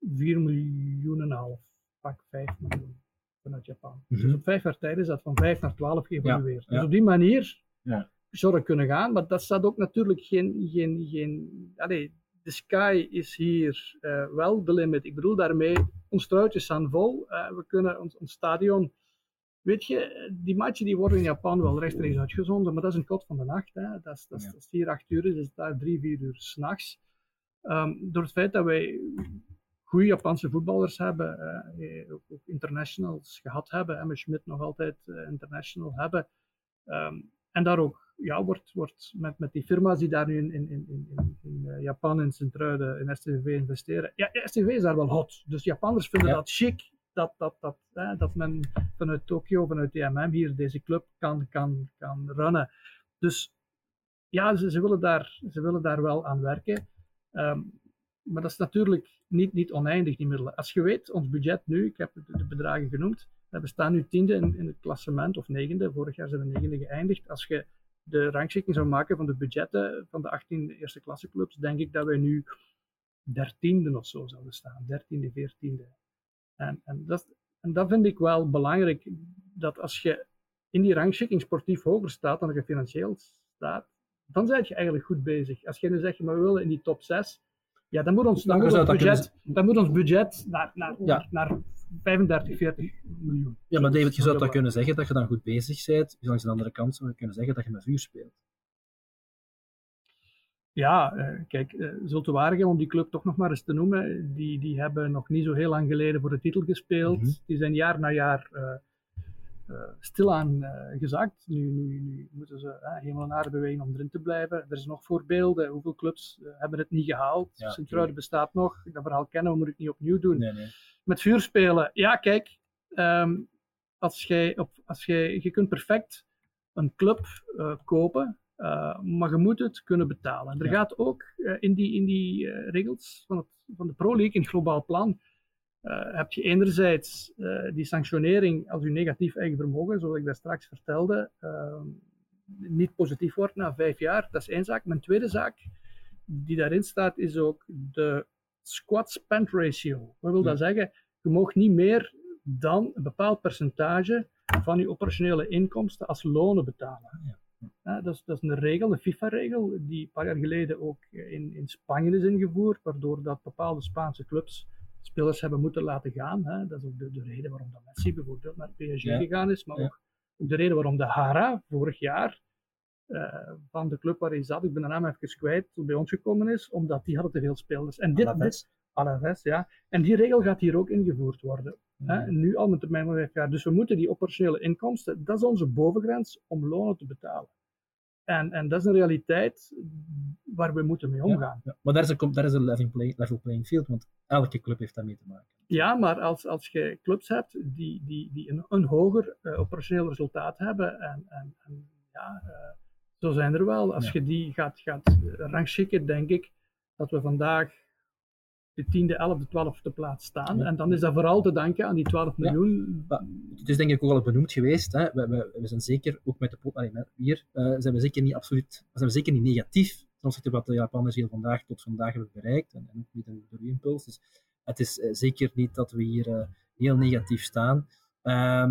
4 miljoen en half, pak 5 miljoen vanuit Japan. Mhm. Dus op vijf jaar tijd is dat van 5 naar 12 geëvolueerd. Ja, ja. Dus op die manier Ja. zou dat kunnen gaan, maar dat staat ook natuurlijk geen. geen, geen allee, de sky is hier eh, wel de limit. Ik bedoel daarmee, ons truitjes staan vol. Eh, we kunnen ons, ons stadion. Weet je, die matchen die worden in Japan wel rechtstreeks uitgezonden, maar dat is een kot van de nacht. Hè. Dat, is, dat, is, dat is hier acht uur, dus is daar drie, vier uur s'nachts. Um, door het feit dat wij goede Japanse voetballers hebben, eh, ook, ook internationals gehad hebben, en Schmidt nog altijd eh, international hebben. Ehm, en daar ook ja, wordt, wordt met, met die firma's die daar nu in, in, in, in, in eh, Japan, in Sint-Truiden, in STV investeren. Ja, STV is daar wel hot. Dus Japanners vinden Ja. dat chic dat, dat, dat, hè, dat men vanuit Tokio, vanuit DMM hier deze club kan, kan, kan runnen. Dus ja, ze, ze, willen daar, ze willen daar wel aan werken. Ehm, maar dat is natuurlijk niet, niet oneindig, die middelen. Als je weet, ons budget nu, ik heb de, bedragen genoemd, we staan nu tiende in, in het klassement, of negende, vorig jaar zijn we negende geëindigd. Als je de rangschikking zou maken van de budgetten van de 18 eerste klasseclubs, denk ik dat wij nu dertiende of zo zouden staan, dertiende, veertiende. En, en, dat, en dat vind ik wel belangrijk, dat als je in die rangschikking sportief hoger staat dan dat je financieel staat, dan ben je eigenlijk goed bezig. Als je nu zegt, maar we willen in die top 6, ja, dan moet ons, dan moet ons, dat budget, dan moet ons budget naar, naar, Ja. naar 35, 40 miljoen. Ja, maar David, je zou dat kunnen zeggen dat je dan goed bezig bent. Langs de andere kant zou je kunnen zeggen dat je met vuur speelt. Ja, eh, kijk, eh Zulte Waregem, om die club toch nog maar eens te noemen, die, die hebben nog niet zo heel lang geleden voor de titel gespeeld. Mhm. Die zijn jaar na jaar eh, stilaan eh, gezakt. Nu, nu, nu moeten ze eh, hemel en aarde bewegen om erin te blijven. Er zijn nog voorbeelden. Hoeveel clubs eh, hebben het niet gehaald? Ja, Sint-Truiden bestaat nog. Dat verhaal kennen we, moet ik niet opnieuw doen. Nee, nee. Met vuur spelen. Ja, kijk, ehm, als jij op, als jij, je kunt perfect een club eh, kopen, eh, maar je moet het kunnen betalen. En er Ja. gaat ook eh, in die, in die eh, regels van, het, van de Pro League, in het globaal plan, eh, heb je enerzijds eh, die sanctionering als je negatief eigen vermogen, zoals ik daar straks vertelde, eh, niet positief wordt na vijf jaar. Dat is één zaak. Mijn tweede zaak, die daarin staat, is ook de squad spend ratio. Wat wil dat zeggen? Je mag niet meer dan een bepaald percentage van je operationele inkomsten als lonen betalen. Ja. Ja, dat, is, dat is een regel, een FIFA-regel, die een paar jaar geleden ook in, in Spanje is ingevoerd, waardoor dat bepaalde Spaanse clubs spelers hebben moeten laten gaan. Hè. Dat is ook de, de reden waarom dat Messi bijvoorbeeld naar PSG Ja. gegaan is, maar Ja. ook de reden waarom de Hara vorig jaar eh, van de club waar hij zat, ik ben de naam even kwijt, bij ons gekomen is, omdat die hadden te veel spelers. En dit, Alaves. Alaves, ja. En die regel gaat hier ook ingevoerd worden. Hè? Nu al met termijn van vijf jaar. Dus we moeten die operationele inkomsten, dat is onze bovengrens om lonen te betalen. En, en dat is een realiteit waar we moeten mee omgaan. Ja, maar daar is een, daar is een level, play, level playing field, want elke club heeft daarmee te maken. Ja, maar als, als je clubs hebt die, die, die een, een hoger eh, operationeel resultaat hebben, en, en, en ja, eh, zo zijn er wel. Als Ja. je die gaat, gaat rangschikken, denk ik dat we vandaag de tiende, elfde, twaalfde plaats staan. Ja. En dan is dat vooral te danken aan die 12 Ja. miljoen. Het is denk ik ook al benoemd geweest. Hè. We, we, we zijn zeker, ook met de pot, allee, met hier, eh, zijn we zeker niet absoluut, zijn we zeker niet negatief ten opzichte van wat de Japanners hier vandaag tot vandaag hebben bereikt. En, en ook niet door uw impuls. Dus het is eh, zeker niet dat we hier eh, heel negatief staan. Eh,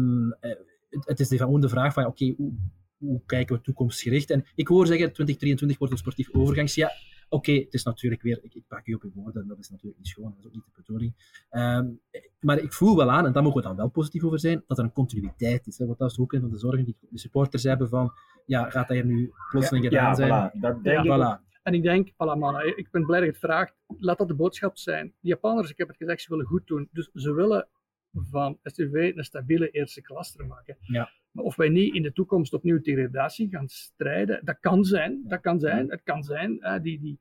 het, het is gewoon de vraag van, oké, hoe, hoe kijken we toekomstgericht? En ik hoor zeggen, 2023 wordt een sportief overgangs. Ja, oké, het is natuurlijk weer, ik, ik pak u op uw woorden, dat is natuurlijk niet schoon, dat is ook niet de bedoeling. Ehm, maar ik voel wel aan, en daar mogen we dan wel positief over zijn, dat er een continuïteit is. Hè, want dat is ook een van de zorgen die de supporters hebben van, ja, gaat dat hier nu plotseling gedaan Ja, zijn? voilà, dat denk Ja, ik. Voilà. En ik denk, voilà mannen, ik ben blij dat je het vraagt. Laat dat de boodschap zijn. De Japanners, ik heb het gezegd, ze willen goed doen. Dus ze willen van STV een stabiele eerste klasse maken. Ja. Maar of wij niet in de toekomst opnieuw degradatie gaan strijden, dat kan zijn. Dat kan zijn. Het kan zijn. die, die,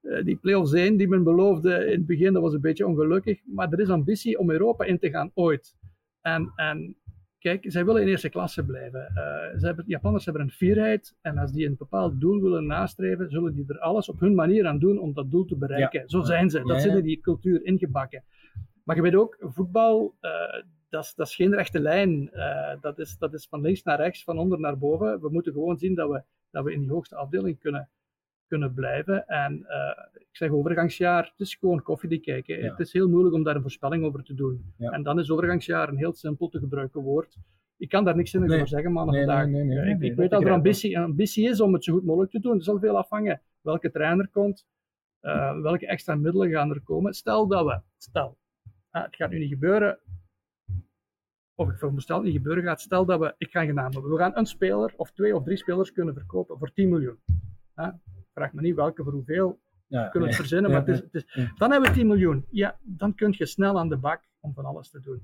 eh, die play-offs 1 die men beloofde in het begin, dat was een beetje ongelukkig. Maar er is ambitie om Europa in te gaan ooit. En, en kijk, zij willen in eerste klasse blijven. Ze hebben, Japanners hebben een fierheid. En als die een bepaald doel willen nastreven, zullen die er alles op hun manier aan doen om dat doel te bereiken. Zo zijn ze. Dat Ja, ja. zit in die cultuur ingebakken. Maar je weet ook, voetbal, eh, dat is- dat is geen rechte lijn. Eh, dat, is, dat is van links naar rechts, van onder naar boven. We moeten gewoon zien dat we, dat we in die hoogste afdeling kunnen, kunnen blijven. En eh, ik zeg overgangsjaar, het is gewoon koffiedik kijken. Ja. Het is heel moeilijk om daar een voorspelling over te doen. Ja. En dan is overgangsjaar een heel simpel te gebruiken woord. Ik kan daar niks in Nee. over zeggen, man. Nee, vandaag. nee, nee, ik, weet dat er ambitie, een ambitie is om het zo goed mogelijk te doen. Er zal veel afhangen welke trainer komt, welke extra middelen gaan er komen. Stel dat we, stel, ah, het gaat nu niet gebeuren, of ik veronderstel het niet gebeuren gaat, stel dat we, ik ga geen naam noemen, we gaan een speler of twee of drie spelers kunnen verkopen voor 10 miljoen. Ah, vraag me niet welke voor hoeveel, Ja, we kunnen het nee. verzinnen, maar Ja, het is, het is, ja. dan hebben we 10 miljoen. Ja, dan kun je snel aan de bak om van alles te doen.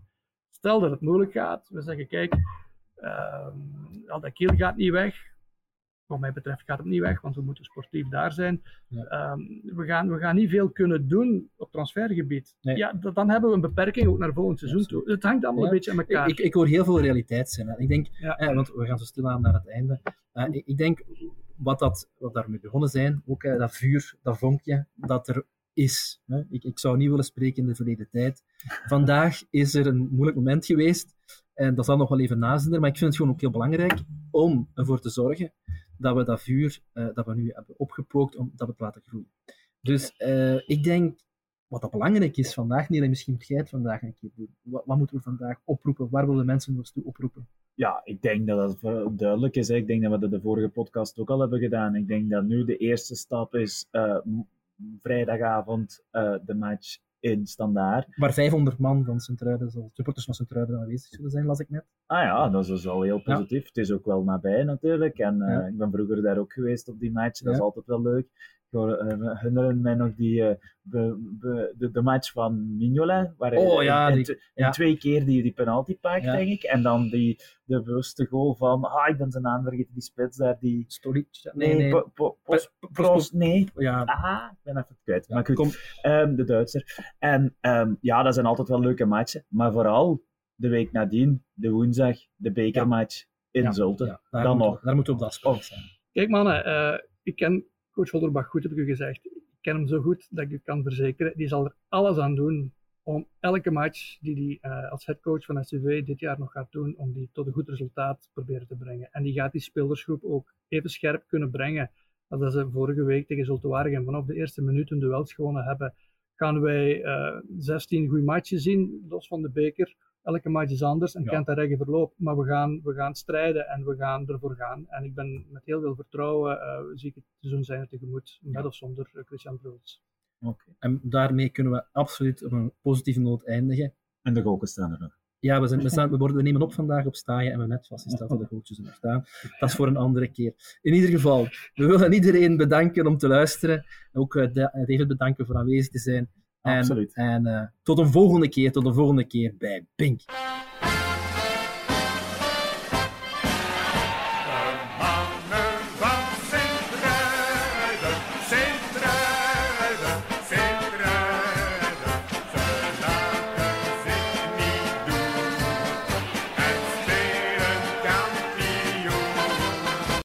Stel dat het moeilijk gaat, we zeggen, kijk, ehm Al dat Kiel gaat niet weg. Wat mij betreft gaat het niet weg, want we moeten sportief daar zijn. Ja. Ehm, we, gaan, we gaan niet veel kunnen doen op transfergebied. Nee. Ja, dan hebben we een beperking ook naar volgend seizoen toe. Het hangt allemaal Ja. een beetje aan elkaar. Ik, ik, ik hoor heel veel realiteit zijn. hè. Ik denk, Ja. eh, want we gaan zo stilaan naar het einde. Eh, ik, ik denk, wat, dat, wat daarmee begonnen zijn, ook eh, dat vuur, dat vonkje, dat er is. Hè. Ik, ik zou niet willen spreken in de verleden tijd. Vandaag is er een moeilijk moment geweest. En dat zal nog wel even nazinderen, maar ik vind het gewoon ook heel belangrijk om ervoor te zorgen dat we dat vuur eh, dat we nu hebben opgepookt, om dat we het laten groeien. Dus eh, ik denk, wat dat belangrijk is vandaag, niet en misschien moet jij het vandaag een keer doen. Wat, wat moeten we vandaag oproepen? Waar willen mensen ons toe oproepen? Ja, ik denk dat voor- duidelijk is. hè. Ik denk dat we dat de vorige podcast ook al hebben gedaan. Ik denk dat nu de eerste stap is eh, vrijdagavond de match in Standaard. Waar 500 man van Sint-Truiden, supporters van Sint-Truiden aanwezig zullen zijn, las ik net. Ah ja, dat is dus al heel positief. Het is ook wel nabij natuurlijk. En eh, Ja. ik ben vroeger daar ook geweest op die match. Dat is altijd wel leuk. Herinneren mij nog die, eh, be- be- de, de match van Mignolet. Waar hij Oh ja, in, in die- tw- in ja. twee keer die, die penalty pakt, Ja. denk ik. En dan die, de bewuste goal van, ah, ik ben zijn naam vergeten, die spits daar. Die, Stolic? nee, Nee, nee. Po- Po- Pos- Pos- Pros- nee. Ja, Ah, ik ben even het kwijt. ja, maar goed, kom. Ehm, de Duitser. En ehm, ja, dat zijn altijd wel leuke matchen. Maar vooral de week nadien, de woensdag, de bekermatch in Ja, Zulten. Dan moeten, nog. daar moeten we op afspraak Oh. zijn. Kijk mannen, eh, ik ken coach Holderbach goed, heb ik u gezegd. Ik ken hem zo goed dat ik u kan verzekeren, die zal er alles aan doen om elke match die hij eh, als headcoach van SCV dit jaar nog gaat doen, om die tot een goed resultaat proberen te brengen. En die gaat die spelersgroep ook even scherp kunnen brengen als dat ze vorige week tegen Zulte Waregem vanaf de eerste minuut een duels gewonnen hebben. Gaan wij eh 16 goede matches zien, los van de beker. Elke match is anders en Ja. kent een eigen verloop. Maar we gaan, we gaan strijden en we gaan ervoor gaan. En ik ben met heel veel vertrouwen, eh, zie ik het seizoen zijn er tegemoet, met of zonder eh, Christian Bruls. Oké. En daarmee kunnen we absoluut op een positieve noot eindigen. En de goken staan er nog. Ja, we, zijn, we, staan, we, worden, we nemen op vandaag op staaien en we hebben net vastgesteld dat de coaches er nog staan. <laughs> Dat is voor een andere keer. In ieder geval, we willen iedereen bedanken om te luisteren. Ook eh, Da- David bedanken voor aanwezig te zijn. En, Absoluut. En eh, tot een volgende keer, tot een volgende keer bij Pink.